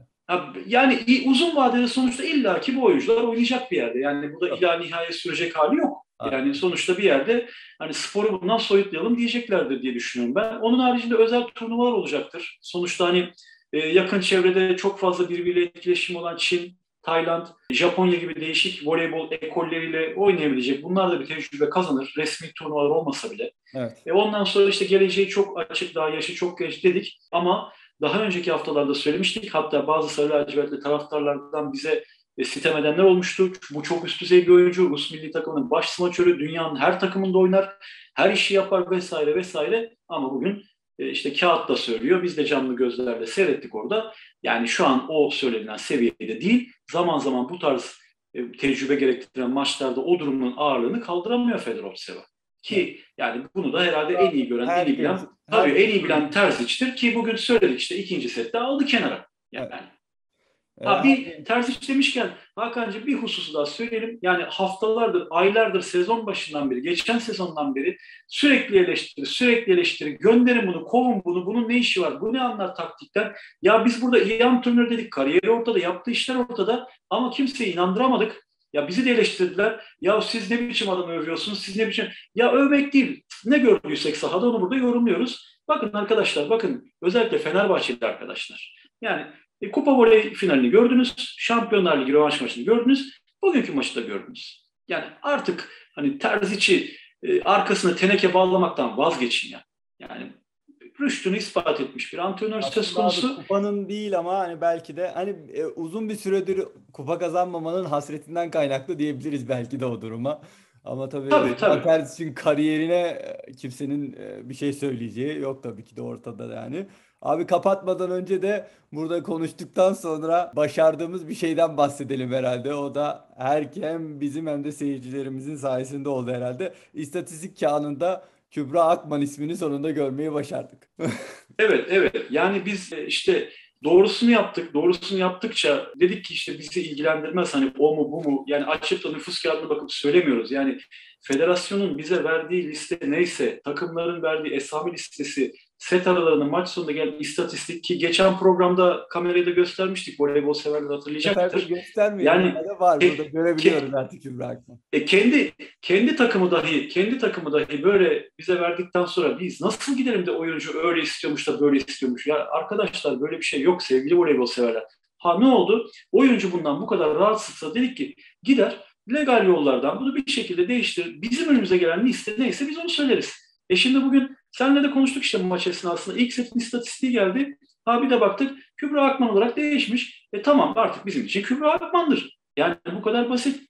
Yani uzun vadede sonuçta illaki bu oyuncular oynayacak bir yerde. Yani bu da ila nihaya sürecek hali yok. Yani sonuçta bir yerde hani sporu bundan soyutlayalım diyeceklerdir diye düşünüyorum ben. Onun haricinde özel turnuvalar olacaktır. Sonuçta hani e, yakın çevrede çok fazla birbiriyle etkileşim olan Çin, Tayland, Japonya gibi değişik voleybol ekolleriyle oynayabilecek. Bunlar da bir tecrübe kazanır. Resmi turnuvalar olmasa bile. Evet. E ondan sonra işte geleceği çok açık, daha yaşı çok genç dedik. Ama daha önceki haftalarda söylemiştik. Hatta bazı sarı lacivertli taraftarlardan bize e, sitem edenler olmuştu. Bu çok üst düzey bir oyuncu. Rus milli takımının baş smaçörü. Dünyanın her takımında oynar. Her işi yapar vesaire vesaire. Ama bugün işte kağıtta söylüyor. Biz de canlı gözlerle seyrettik orada. Yani şu an o söylenen seviyede değil. Zaman zaman bu tarz e, tecrübe gerektiren maçlarda o durumun ağırlığını kaldıramıyor Fedorov Seva. Ki yani bunu da herhalde en iyi gören, en iyi bilen, tabii en iyi bilen Terzic'tir ki bugün söyledik işte ikinci sette aldı kenara. Yani evet. Ha, bir ters demişken Hakan'cığım bir hususu daha söyleyelim. Yani haftalardır, aylardır, sezon başından beri, geçen sezondan beri sürekli eleştiri, sürekli eleştiri. Gönderin bunu, kovun bunu, bunun ne işi var, bu ne anlar taktikten. Ya biz burada iyi antrenör dedik, kariyeri ortada, yaptığı işler ortada ama kimseyi inandıramadık. Ya bizi de eleştirdiler. Ya siz ne biçim adamı övüyorsunuz, siz ne biçim... Ya övmek değil, ne gördüysek sahada onu burada yorumluyoruz. Bakın arkadaşlar, bakın özellikle Fenerbahçeli arkadaşlar. Yani e, Kupa voley finalini gördünüz. Şampiyonlar Ligi rövanş maçını gördünüz. Bugünkü maçı da gördünüz. Yani artık hani Terzic'i e, arkasına teneke bağlamaktan vazgeçin ya. Yani rüştünü ispat etmiş bir antrenör söz konusu. kupanın değil ama hani belki de hani e, uzun bir süredir kupa kazanmamanın hasretinden kaynaklı diyebiliriz belki de o duruma. Ama tabii, tabii, tabii. Terzic'in kariyerine e, kimsenin e, bir şey söyleyeceği yok tabii ki de ortada yani. Abi kapatmadan önce de burada konuştuktan sonra başardığımız bir şeyden bahsedelim herhalde. O da hem bizim hem de seyircilerimizin sayesinde oldu herhalde. İstatistik kağıdında Kübra Akman ismini sonunda görmeyi başardık. evet, evet. Yani biz e, işte doğrusunu yaptık. Doğrusunu yaptıkça dedik ki işte bizi ilgilendirmez hani o mu bu mu. Yani açıp da nüfus kağıdına bakıp söylemiyoruz. Yani federasyonun bize verdiği liste neyse, takımların verdiği esami listesi, set aralarında maç sonunda gelen istatistik ki geçen programda kamerayı da göstermiştik. Voleybol severler hatırlayacaktır. Göstermiyor. Yani var e, burada görebiliyoruz ke, artık Kübra e, kendi kendi takımı dahi kendi takımı dahi böyle bize verdikten sonra biz nasıl gidelim de oyuncu öyle istiyormuş da böyle istiyormuş. Ya arkadaşlar böyle bir şey yok sevgili voleybol severler. Ha ne oldu? Oyuncu bundan bu kadar rahatsızsa dedik ki gider legal yollardan bunu bir şekilde değiştir. Bizim önümüze gelen liste neyse biz onu söyleriz. E şimdi bugün senle de konuştuk işte maç esnasında. İlk setin istatistiği geldi. Ha bir de baktık Kübra Akman olarak değişmiş. E tamam artık bizim için Kübra Akman'dır. Yani bu kadar basit.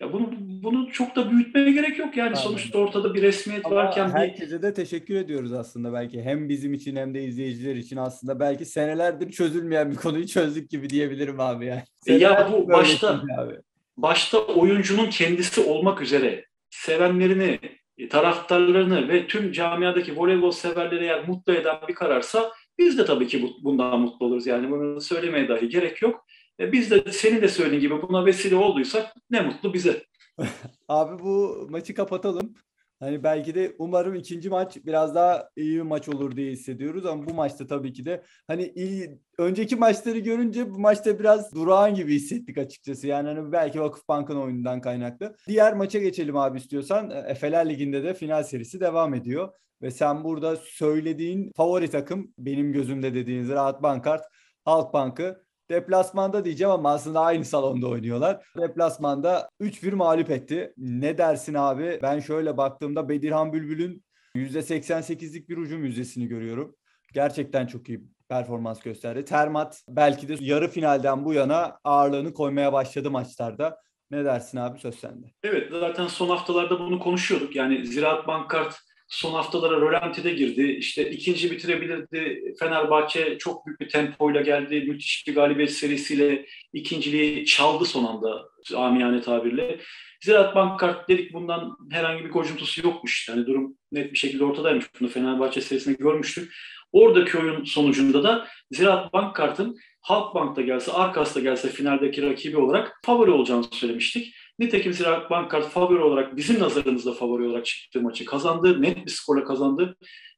Ya bunu bunu çok da büyütmeye gerek yok yani Aynen. sonuçta ortada bir resmiyet Ama varken herkese bir... de teşekkür ediyoruz aslında belki hem bizim için hem de izleyiciler için aslında belki senelerdir çözülmeyen bir konuyu çözdük gibi diyebilirim abi yani. Ya bu başta abi. başta oyuncunun kendisi olmak üzere sevenlerini taraftarlarını ve tüm camiadaki voleybol severleri eğer mutlu eden bir kararsa biz de tabii ki bundan mutlu oluruz. Yani bunu söylemeye dahi gerek yok. E, biz de senin de söylediğin gibi buna vesile olduysak ne mutlu bize. Abi bu maçı kapatalım. Hani belki de umarım ikinci maç biraz daha iyi bir maç olur diye hissediyoruz ama bu maçta tabii ki de hani iyi, önceki maçları görünce bu maçta biraz durağan gibi hissettik açıkçası. Yani hani belki Vakıfbank'ın oyunundan kaynaklı. Diğer maça geçelim abi istiyorsan. Efeler Ligi'nde de final serisi devam ediyor. Ve sen burada söylediğin favori takım benim gözümde dediğiniz Rahat Bankart Halkbank'ı Deplasmanda diyeceğim ama aslında aynı salonda oynuyorlar. Deplasmanda 3-1 mağlup etti. Ne dersin abi? Ben şöyle baktığımda Bedirhan Bülbül'ün %88'lik bir hücum yüzdesini görüyorum. Gerçekten çok iyi performans gösterdi. Termat belki de yarı finalden bu yana ağırlığını koymaya başladı maçlarda. Ne dersin abi söz sende. Evet zaten son haftalarda bunu konuşuyorduk. Yani Ziraat Bankart son haftalara rölantide girdi. İşte ikinci bitirebilirdi. Fenerbahçe çok büyük bir tempoyla geldi. Müthiş bir galibiyet serisiyle ikinciliği çaldı son anda amiyane tabirle. Ziraat Bankart dedik bundan herhangi bir gocuntusu yokmuş. Yani durum net bir şekilde ortadaymış. Bunu Fenerbahçe serisinde görmüştük. Oradaki oyun sonucunda da Ziraat Bankkart'ın Halkbank'ta gelse, Arkas'ta gelse finaldeki rakibi olarak favori olacağını söylemiştik. Nitekim Ziraat Bankkart favori olarak bizim nazarımızda favori olarak çıktığı maçı kazandı. Net bir skorla kazandı.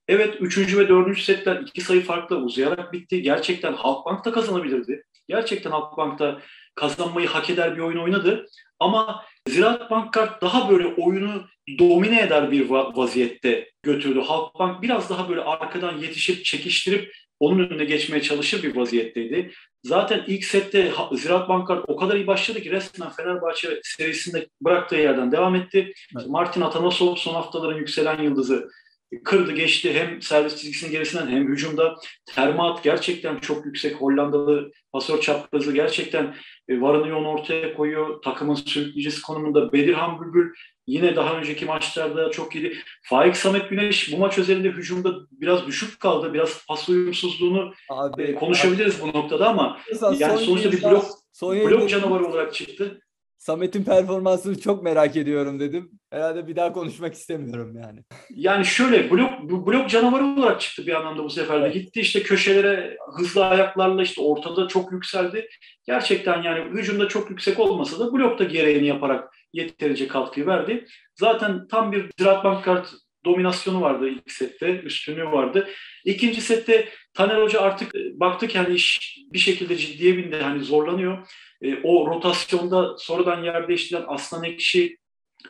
Evet 3. ve 4. setler iki sayı farkla uzayarak bitti. Gerçekten Halkbank'ta kazanabilirdi. Gerçekten Halkbank'ta kazanmayı hak eder bir oyun oynadı. Ama Ziraat Bankkart daha böyle oyunu domine eder bir vaziyette götürdü. Halkbank biraz daha böyle arkadan yetişip çekiştirip onun önüne geçmeye çalışır bir vaziyetteydi. Zaten ilk sette Ziraat Bankar o kadar iyi başladı ki resmen Fenerbahçe serisinde bıraktığı yerden devam etti. Evet. Martin Atanasov son haftaların yükselen yıldızı kırdı geçti hem servis çizgisinin gerisinden hem hücumda. Termat gerçekten çok yüksek Hollandalı pasör çaprazı gerçekten e, varını yoğun ortaya koyuyor. Takımın sürükleyicisi konumunda Bedirhan Bülbül yine daha önceki maçlarda çok iyiydi. Faik Samet Güneş bu maç özelinde hücumda biraz düşük kaldı. Biraz pas uyumsuzluğunu abi, e, konuşabiliriz abi. bu noktada ama yani sonuçta bir blok, blok canavarı olarak çıktı. Samet'in performansını çok merak ediyorum dedim. Herhalde bir daha konuşmak istemiyorum yani. Yani şöyle blok blok canavarı olarak çıktı bir anlamda bu sefer de. Gitti işte köşelere hızlı ayaklarla işte ortada çok yükseldi. Gerçekten yani hücumda çok yüksek olmasa da blokta gereğini yaparak yeterince katkıyı verdi. Zaten tam bir Ziraat Bankkart dominasyonu vardı ilk sette, üstünlüğü vardı. İkinci sette Taner Hoca artık e, baktı ki hani iş bir şekilde ciddiye bindi, hani zorlanıyor. E, o rotasyonda sonradan yer değiştiren Aslan Ekşi,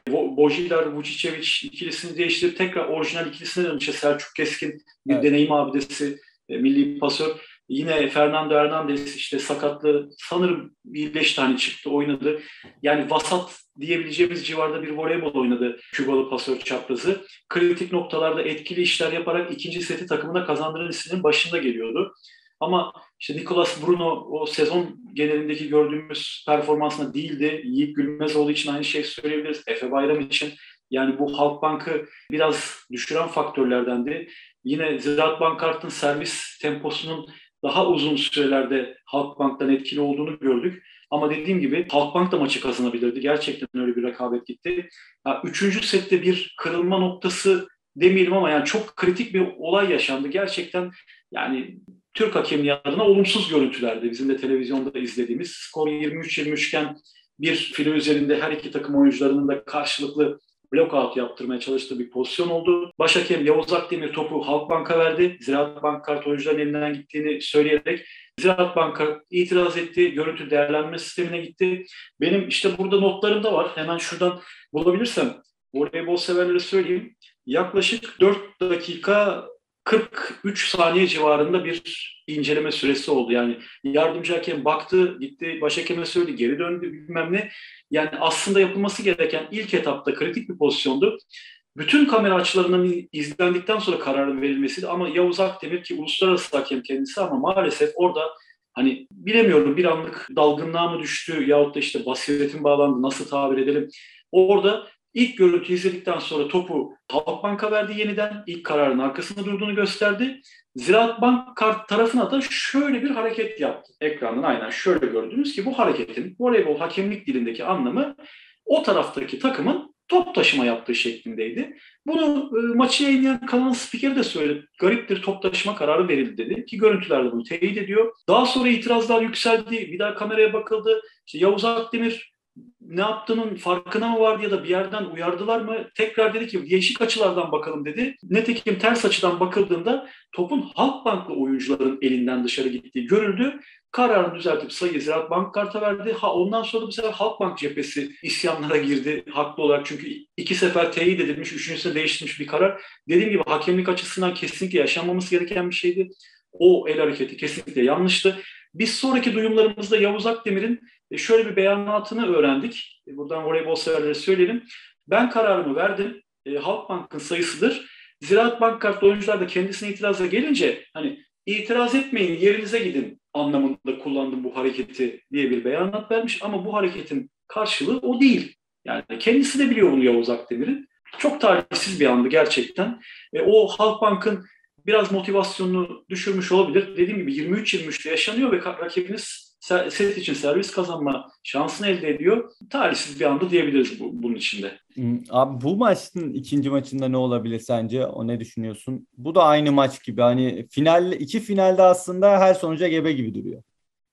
Bojilar, Vucicevic ikilisini değiştirip tekrar orijinal ikilisine dönmüş. Selçuk Keskin bir evet. deneyim abidesi, e, milli pasör. Yine Fernando Hernandez işte sakatlı sanırım beş tane çıktı oynadı. Yani vasat diyebileceğimiz civarda bir voleybol oynadı Kübalı pasör çaprazı. Kritik noktalarda etkili işler yaparak ikinci seti takımına kazandıran isminin başında geliyordu. Ama işte Nicolas Bruno o sezon genelindeki gördüğümüz performansına değildi. Yiğit Gülmezoğlu için aynı şey söyleyebiliriz. Efe Bayram için yani bu Halkbank'ı biraz düşüren faktörlerdendi. Yine Ziraat Bankart'ın servis temposunun daha uzun sürelerde Halkbank'tan etkili olduğunu gördük. Ama dediğim gibi Halkbank da maçı kazanabilirdi. Gerçekten öyle bir rekabet gitti. Yani üçüncü sette bir kırılma noktası demeyelim ama yani çok kritik bir olay yaşandı. Gerçekten yani Türk hakemliği adına olumsuz görüntülerdi. Bizim de televizyonda izlediğimiz. Skor 23-23 iken bir filo üzerinde her iki takım oyuncularının da karşılıklı blokout yaptırmaya çalıştığı bir pozisyon oldu. Başhakem Yavuz Akdemir topu Halkbank'a verdi. Ziraat Bank kart oyuncuların elinden gittiğini söyleyerek Ziraat Banka itiraz etti. Görüntü değerlendirme sistemine gitti. Benim işte burada notlarım da var. Hemen şuradan bulabilirsem voleybol severlere söyleyeyim. Yaklaşık 4 dakika 43 saniye civarında bir inceleme süresi oldu. Yani yardımcı hakem baktı, gitti başhakeme söyledi, geri döndü bilmem ne. Yani aslında yapılması gereken ilk etapta kritik bir pozisyondu. Bütün kamera açılarının izlendikten sonra kararın verilmesiydi ama Yavuz Akdemir ki uluslararası hakem kendisi ama maalesef orada hani bilemiyorum bir anlık dalgınlığa mı düştü yahut da işte basiretin bağlandı nasıl tabir edelim. Orada ilk görüntü izledikten sonra topu Halkbank'a verdi yeniden. ilk kararın arkasında durduğunu gösterdi. Ziraat Bank kart tarafına da şöyle bir hareket yaptı. Ekrandan aynen şöyle gördünüz ki bu hareketin voleybol hakemlik dilindeki anlamı o taraftaki takımın top taşıma yaptığı şeklindeydi. Bunu e, maçı yayınlayan kanalın spikeri de söyledi. Garip bir top taşıma kararı verildi dedi ki görüntülerde bunu teyit ediyor. Daha sonra itirazlar yükseldi. Bir daha kameraya bakıldı. İşte Yavuz Akdemir ne yaptığının farkına mı vardı ya da bir yerden uyardılar mı? Tekrar dedi ki değişik açılardan bakalım dedi. Netekim ters açıdan bakıldığında topun Halkbanklı oyuncuların elinden dışarı gittiği görüldü. Kararını düzeltip sayı Ziraat Bank karta verdi. Ha, ondan sonra bu sefer Halkbank cephesi isyanlara girdi haklı olarak. Çünkü iki sefer teyit edilmiş, üçüncüsünde değiştirilmiş bir karar. Dediğim gibi hakemlik açısından kesinlikle yaşanmaması gereken bir şeydi. O el hareketi kesinlikle yanlıştı. Biz sonraki duyumlarımızda Yavuz Akdemir'in e, şöyle bir beyanatını öğrendik. E, buradan voleybol severlere söyleyelim. Ben kararımı verdim. E, Halkbank'ın sayısıdır. Ziraat Bank kartlı oyuncular da kendisine itiraza gelince hani itiraz etmeyin yerinize gidin anlamında kullandım bu hareketi diye bir beyanat vermiş ama bu hareketin karşılığı o değil. Yani kendisi de biliyor bunu Yavuz Akdemir'in. Çok talihsiz bir andı gerçekten. E, o Halkbank'ın biraz motivasyonunu düşürmüş olabilir. Dediğim gibi 23-23'te yaşanıyor ve rakibiniz set için servis kazanma şansını elde ediyor. Talihsiz bir anda diyebiliriz bu, bunun içinde. Abi bu maçın ikinci maçında ne olabilir sence? O ne düşünüyorsun? Bu da aynı maç gibi. Hani final iki finalde aslında her sonuca gebe gibi duruyor.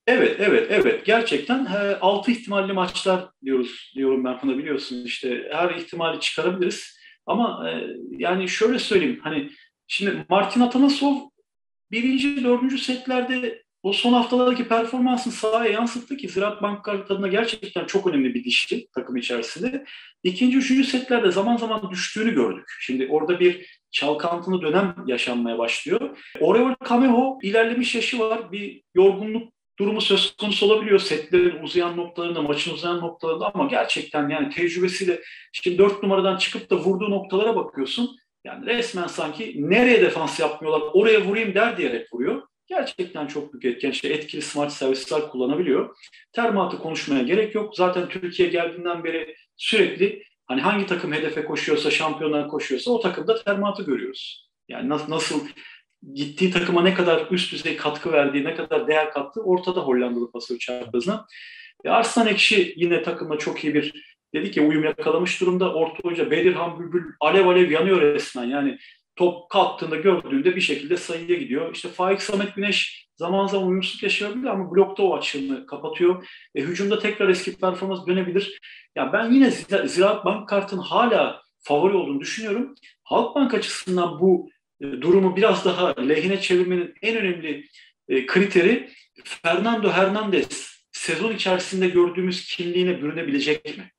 Evet, evet, evet. Gerçekten he, altı ihtimalli maçlar diyoruz diyorum ben buna biliyorsun işte her ihtimali çıkarabiliriz. Ama e, yani şöyle söyleyeyim hani şimdi Martin Atanasov birinci, dördüncü setlerde o son haftalardaki performansını sahaya yansıttı ki Ziraat Bank adına gerçekten çok önemli bir dişti takım içerisinde. İkinci, üçüncü setlerde zaman zaman düştüğünü gördük. Şimdi orada bir çalkantılı dönem yaşanmaya başlıyor. Oreo Kameho ilerlemiş yaşı var. Bir yorgunluk durumu söz konusu olabiliyor. Setlerin uzayan noktalarında, maçın uzayan noktalarında ama gerçekten yani tecrübesiyle şimdi dört numaradan çıkıp da vurduğu noktalara bakıyorsun. Yani resmen sanki nereye defans yapmıyorlar, oraya vurayım der diyerek vuruyor. Gerçekten çok büyük etken. İşte etkili smart servisler kullanabiliyor. Termatı konuşmaya gerek yok. Zaten Türkiye geldiğinden beri sürekli hani hangi takım hedefe koşuyorsa, şampiyonlar koşuyorsa o takımda termatı görüyoruz. Yani nasıl, nasıl gittiği takıma ne kadar üst düzey katkı verdiği, ne kadar değer kattığı ortada Hollandalı pasör çaprazına. E Arslan Ekşi yine takımda çok iyi bir dedik ya uyum yakalamış durumda. Orta hoca Bedirhan Bülbül alev alev yanıyor resmen. Yani top kalktığında gördüğünde bir şekilde sayıya gidiyor. İşte Faik Samet Güneş zaman zaman uyumsuzluk yaşayabilir ama blokta o açığını kapatıyor. E, hücumda tekrar eski performans dönebilir. Ya ben yine Ziraat Bank kartın hala favori olduğunu düşünüyorum. Halkbank açısından bu e, durumu biraz daha lehine çevirmenin en önemli e, kriteri Fernando Hernandez sezon içerisinde gördüğümüz kimliğine bürünebilecek mi?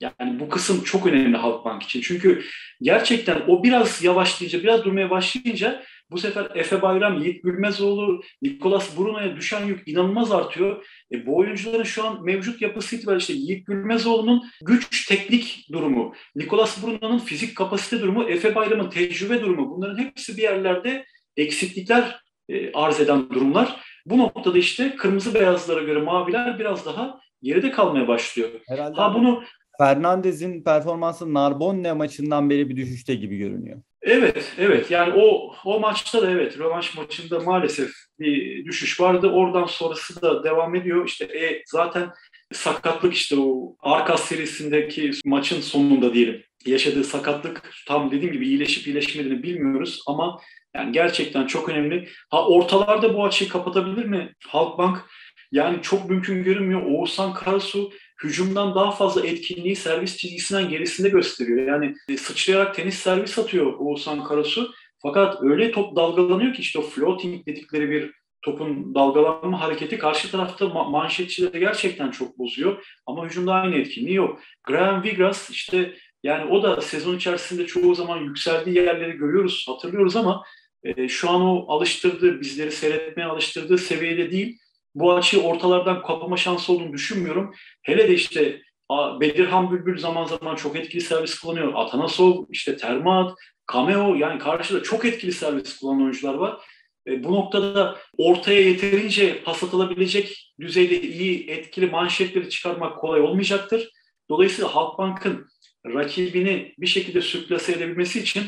Yani bu kısım çok önemli Halkbank için. Çünkü gerçekten o biraz yavaşlayınca, biraz durmaya başlayınca bu sefer Efe Bayram, Yiğit Gülmezoğlu, Nikolas Bruno'ya düşen yük inanılmaz artıyor. E, bu oyuncuların şu an mevcut yapısı itibariyle işte Yiğit Gülmezoğlu'nun güç teknik durumu, Nikolas Bruno'nun fizik kapasite durumu, Efe Bayram'ın tecrübe durumu bunların hepsi bir yerlerde eksiklikler e, arz eden durumlar. Bu noktada işte kırmızı beyazlara göre maviler biraz daha geride kalmaya başlıyor. Herhalde ha bunu Fernandez'in performansı Narbonne maçından beri bir düşüşte gibi görünüyor. Evet, evet. Yani o o maçta da evet, rövanş maçında maalesef bir düşüş vardı. Oradan sonrası da devam ediyor. İşte e, zaten sakatlık işte o Arkas serisindeki maçın sonunda diyelim. Yaşadığı sakatlık tam dediğim gibi iyileşip iyileşmediğini bilmiyoruz ama yani gerçekten çok önemli. Ha ortalarda bu açıyı kapatabilir mi Halkbank? Yani çok mümkün görünmüyor. Oğuzhan Karasu hücumdan daha fazla etkinliği servis çizgisinden gerisinde gösteriyor. Yani e, sıçrayarak tenis servis atıyor Oğuzhan Karasu. Fakat öyle top dalgalanıyor ki işte o floating dedikleri bir topun dalgalanma hareketi karşı tarafta ma- manşetçileri gerçekten çok bozuyor. Ama hücumda aynı etkinliği yok. Graham Vigras işte yani o da sezon içerisinde çoğu zaman yükseldiği yerleri görüyoruz, hatırlıyoruz ama e, şu an o alıştırdığı, bizleri seyretmeye alıştırdığı seviyede değil bu açıyı ortalardan kapama şansı olduğunu düşünmüyorum. Hele de işte Bedirhan Bülbül zaman zaman çok etkili servis kullanıyor. Atanasov, işte Termat, Cameo yani karşıda çok etkili servis kullanan oyuncular var. E, bu noktada ortaya yeterince pas atılabilecek düzeyde iyi etkili manşetleri çıkarmak kolay olmayacaktır. Dolayısıyla Halkbank'ın rakibini bir şekilde sürklase edebilmesi için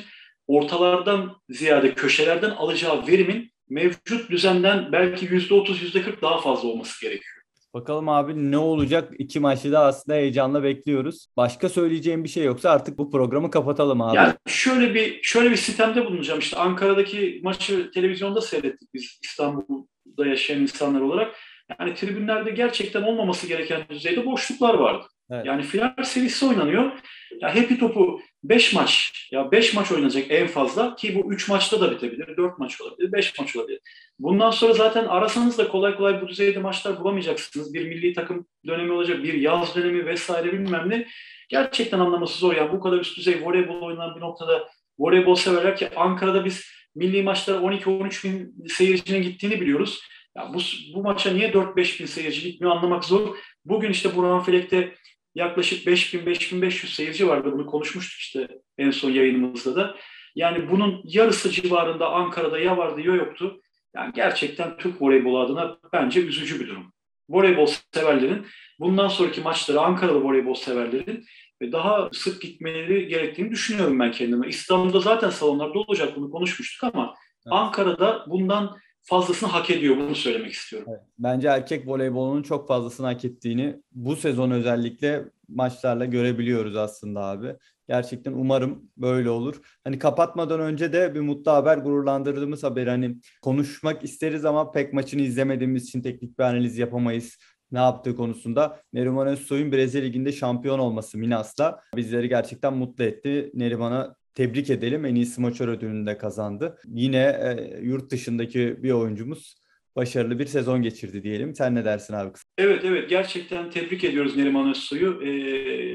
ortalardan ziyade köşelerden alacağı verimin mevcut düzenden belki yüzde otuz, yüzde kırk daha fazla olması gerekiyor. Bakalım abi ne olacak? İki maçı da aslında heyecanla bekliyoruz. Başka söyleyeceğim bir şey yoksa artık bu programı kapatalım abi. Yani şöyle bir şöyle bir sistemde bulunacağım. İşte Ankara'daki maçı televizyonda seyrettik biz İstanbul'da yaşayan insanlar olarak. Yani tribünlerde gerçekten olmaması gereken düzeyde boşluklar vardı. Evet. Yani final serisi oynanıyor. Ya Happy topu 5 maç ya 5 maç oynayacak en fazla ki bu 3 maçta da bitebilir. 4 maç olabilir, 5 maç olabilir. Bundan sonra zaten arasanız da kolay kolay bu düzeyde maçlar bulamayacaksınız. Bir milli takım dönemi olacak, bir yaz dönemi vesaire bilmem ne. Gerçekten anlaması zor. Yani bu kadar üst düzey voleybol oynanan bir noktada voleybol severler ki Ankara'da biz milli maçlara 12-13 bin seyircinin gittiğini biliyoruz. Ya bu, bu maça niye 4-5 bin seyirci gitmiyor anlamak zor. Bugün işte Burhan Felek'te yaklaşık 5000-5500 seyirci vardı. Bunu konuşmuştuk işte en son yayınımızda da. Yani bunun yarısı civarında Ankara'da ya vardı ya yoktu. Yani gerçekten Türk voleybolu adına bence üzücü bir durum. Voleybol severlerin bundan sonraki maçları Ankaralı voleybol severlerin daha sık gitmeleri gerektiğini düşünüyorum ben kendime. İstanbul'da zaten salonlarda olacak bunu konuşmuştuk ama evet. Ankara'da bundan fazlasını hak ediyor bunu söylemek istiyorum. Evet. Bence erkek voleybolunun çok fazlasını hak ettiğini bu sezon özellikle maçlarla görebiliyoruz aslında abi. Gerçekten umarım böyle olur. Hani kapatmadan önce de bir mutlu haber, gururlandırdığımız haber. Hani konuşmak isteriz ama pek maçını izlemediğimiz için teknik bir analiz yapamayız ne yaptığı konusunda Neriman Özsoy'un Brezilya Ligi'nde şampiyon olması Minas'la bizleri gerçekten mutlu etti. Neriman'a tebrik edelim. En iyi smaçör ödülünü de kazandı. Yine e, yurt dışındaki bir oyuncumuz başarılı bir sezon geçirdi diyelim. Sen ne dersin abi? Evet evet gerçekten tebrik ediyoruz Neriman Özsoy'u. E,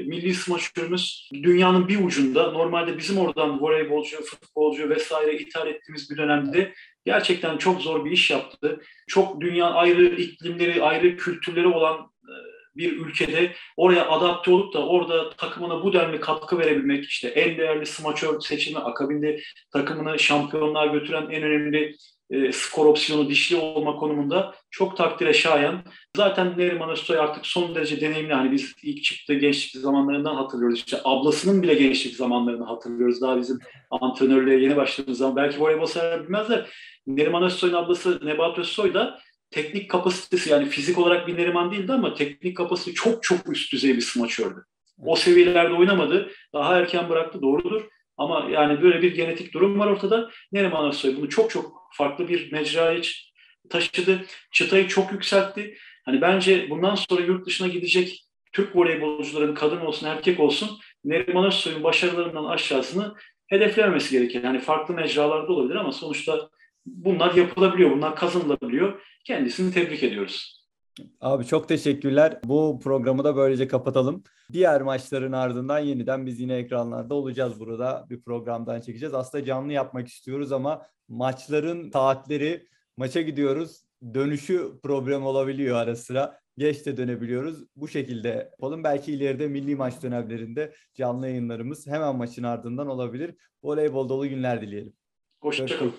milli smaçörümüz dünyanın bir ucunda normalde bizim oradan voleybolcu, futbolcu vesaire ithal ettiğimiz bir dönemde gerçekten çok zor bir iş yaptı. Çok dünya ayrı iklimleri, ayrı kültürleri olan bir ülkede oraya adapte olup da orada takımına bu denli katkı verebilmek, işte en değerli smaçör seçimi, akabinde takımını şampiyonluğa götüren en önemli e, skor opsiyonu dişli olma konumunda çok takdire şayan. Zaten Neriman Özsoy artık son derece deneyimli. Hani biz ilk çıktığı gençlik zamanlarından hatırlıyoruz. İşte ablasının bile gençlik zamanlarını hatırlıyoruz. Daha bizim antrenörlüğe yeni başladığımız zaman. Belki voleybol sever bilmezler. Neriman Özsoy'un ablası Nebahat Özsoy da teknik kapasitesi yani fizik olarak bir Neriman değildi ama teknik kapasitesi çok çok üst düzey bir smaçördü. O seviyelerde oynamadı. Daha erken bıraktı doğrudur. Ama yani böyle bir genetik durum var ortada. Neriman Özsoy bunu çok çok farklı bir mecraya taşıdı. Çıtayı çok yükseltti. Hani bence bundan sonra yurt dışına gidecek Türk voleybolcuların kadın olsun erkek olsun Neriman Özsoy'un başarılarından aşağısını hedeflememesi gerekir. Yani farklı mecralarda olabilir ama sonuçta bunlar yapılabiliyor, bunlar kazanılabiliyor. Kendisini tebrik ediyoruz. Abi çok teşekkürler. Bu programı da böylece kapatalım. Diğer maçların ardından yeniden biz yine ekranlarda olacağız burada. Bir programdan çekeceğiz. Aslında canlı yapmak istiyoruz ama maçların saatleri maça gidiyoruz. Dönüşü problem olabiliyor ara sıra. Geç de dönebiliyoruz. Bu şekilde yapalım. Belki ileride milli maç dönemlerinde canlı yayınlarımız hemen maçın ardından olabilir. Voleybol dolu günler dileyelim. Hoşçakalın.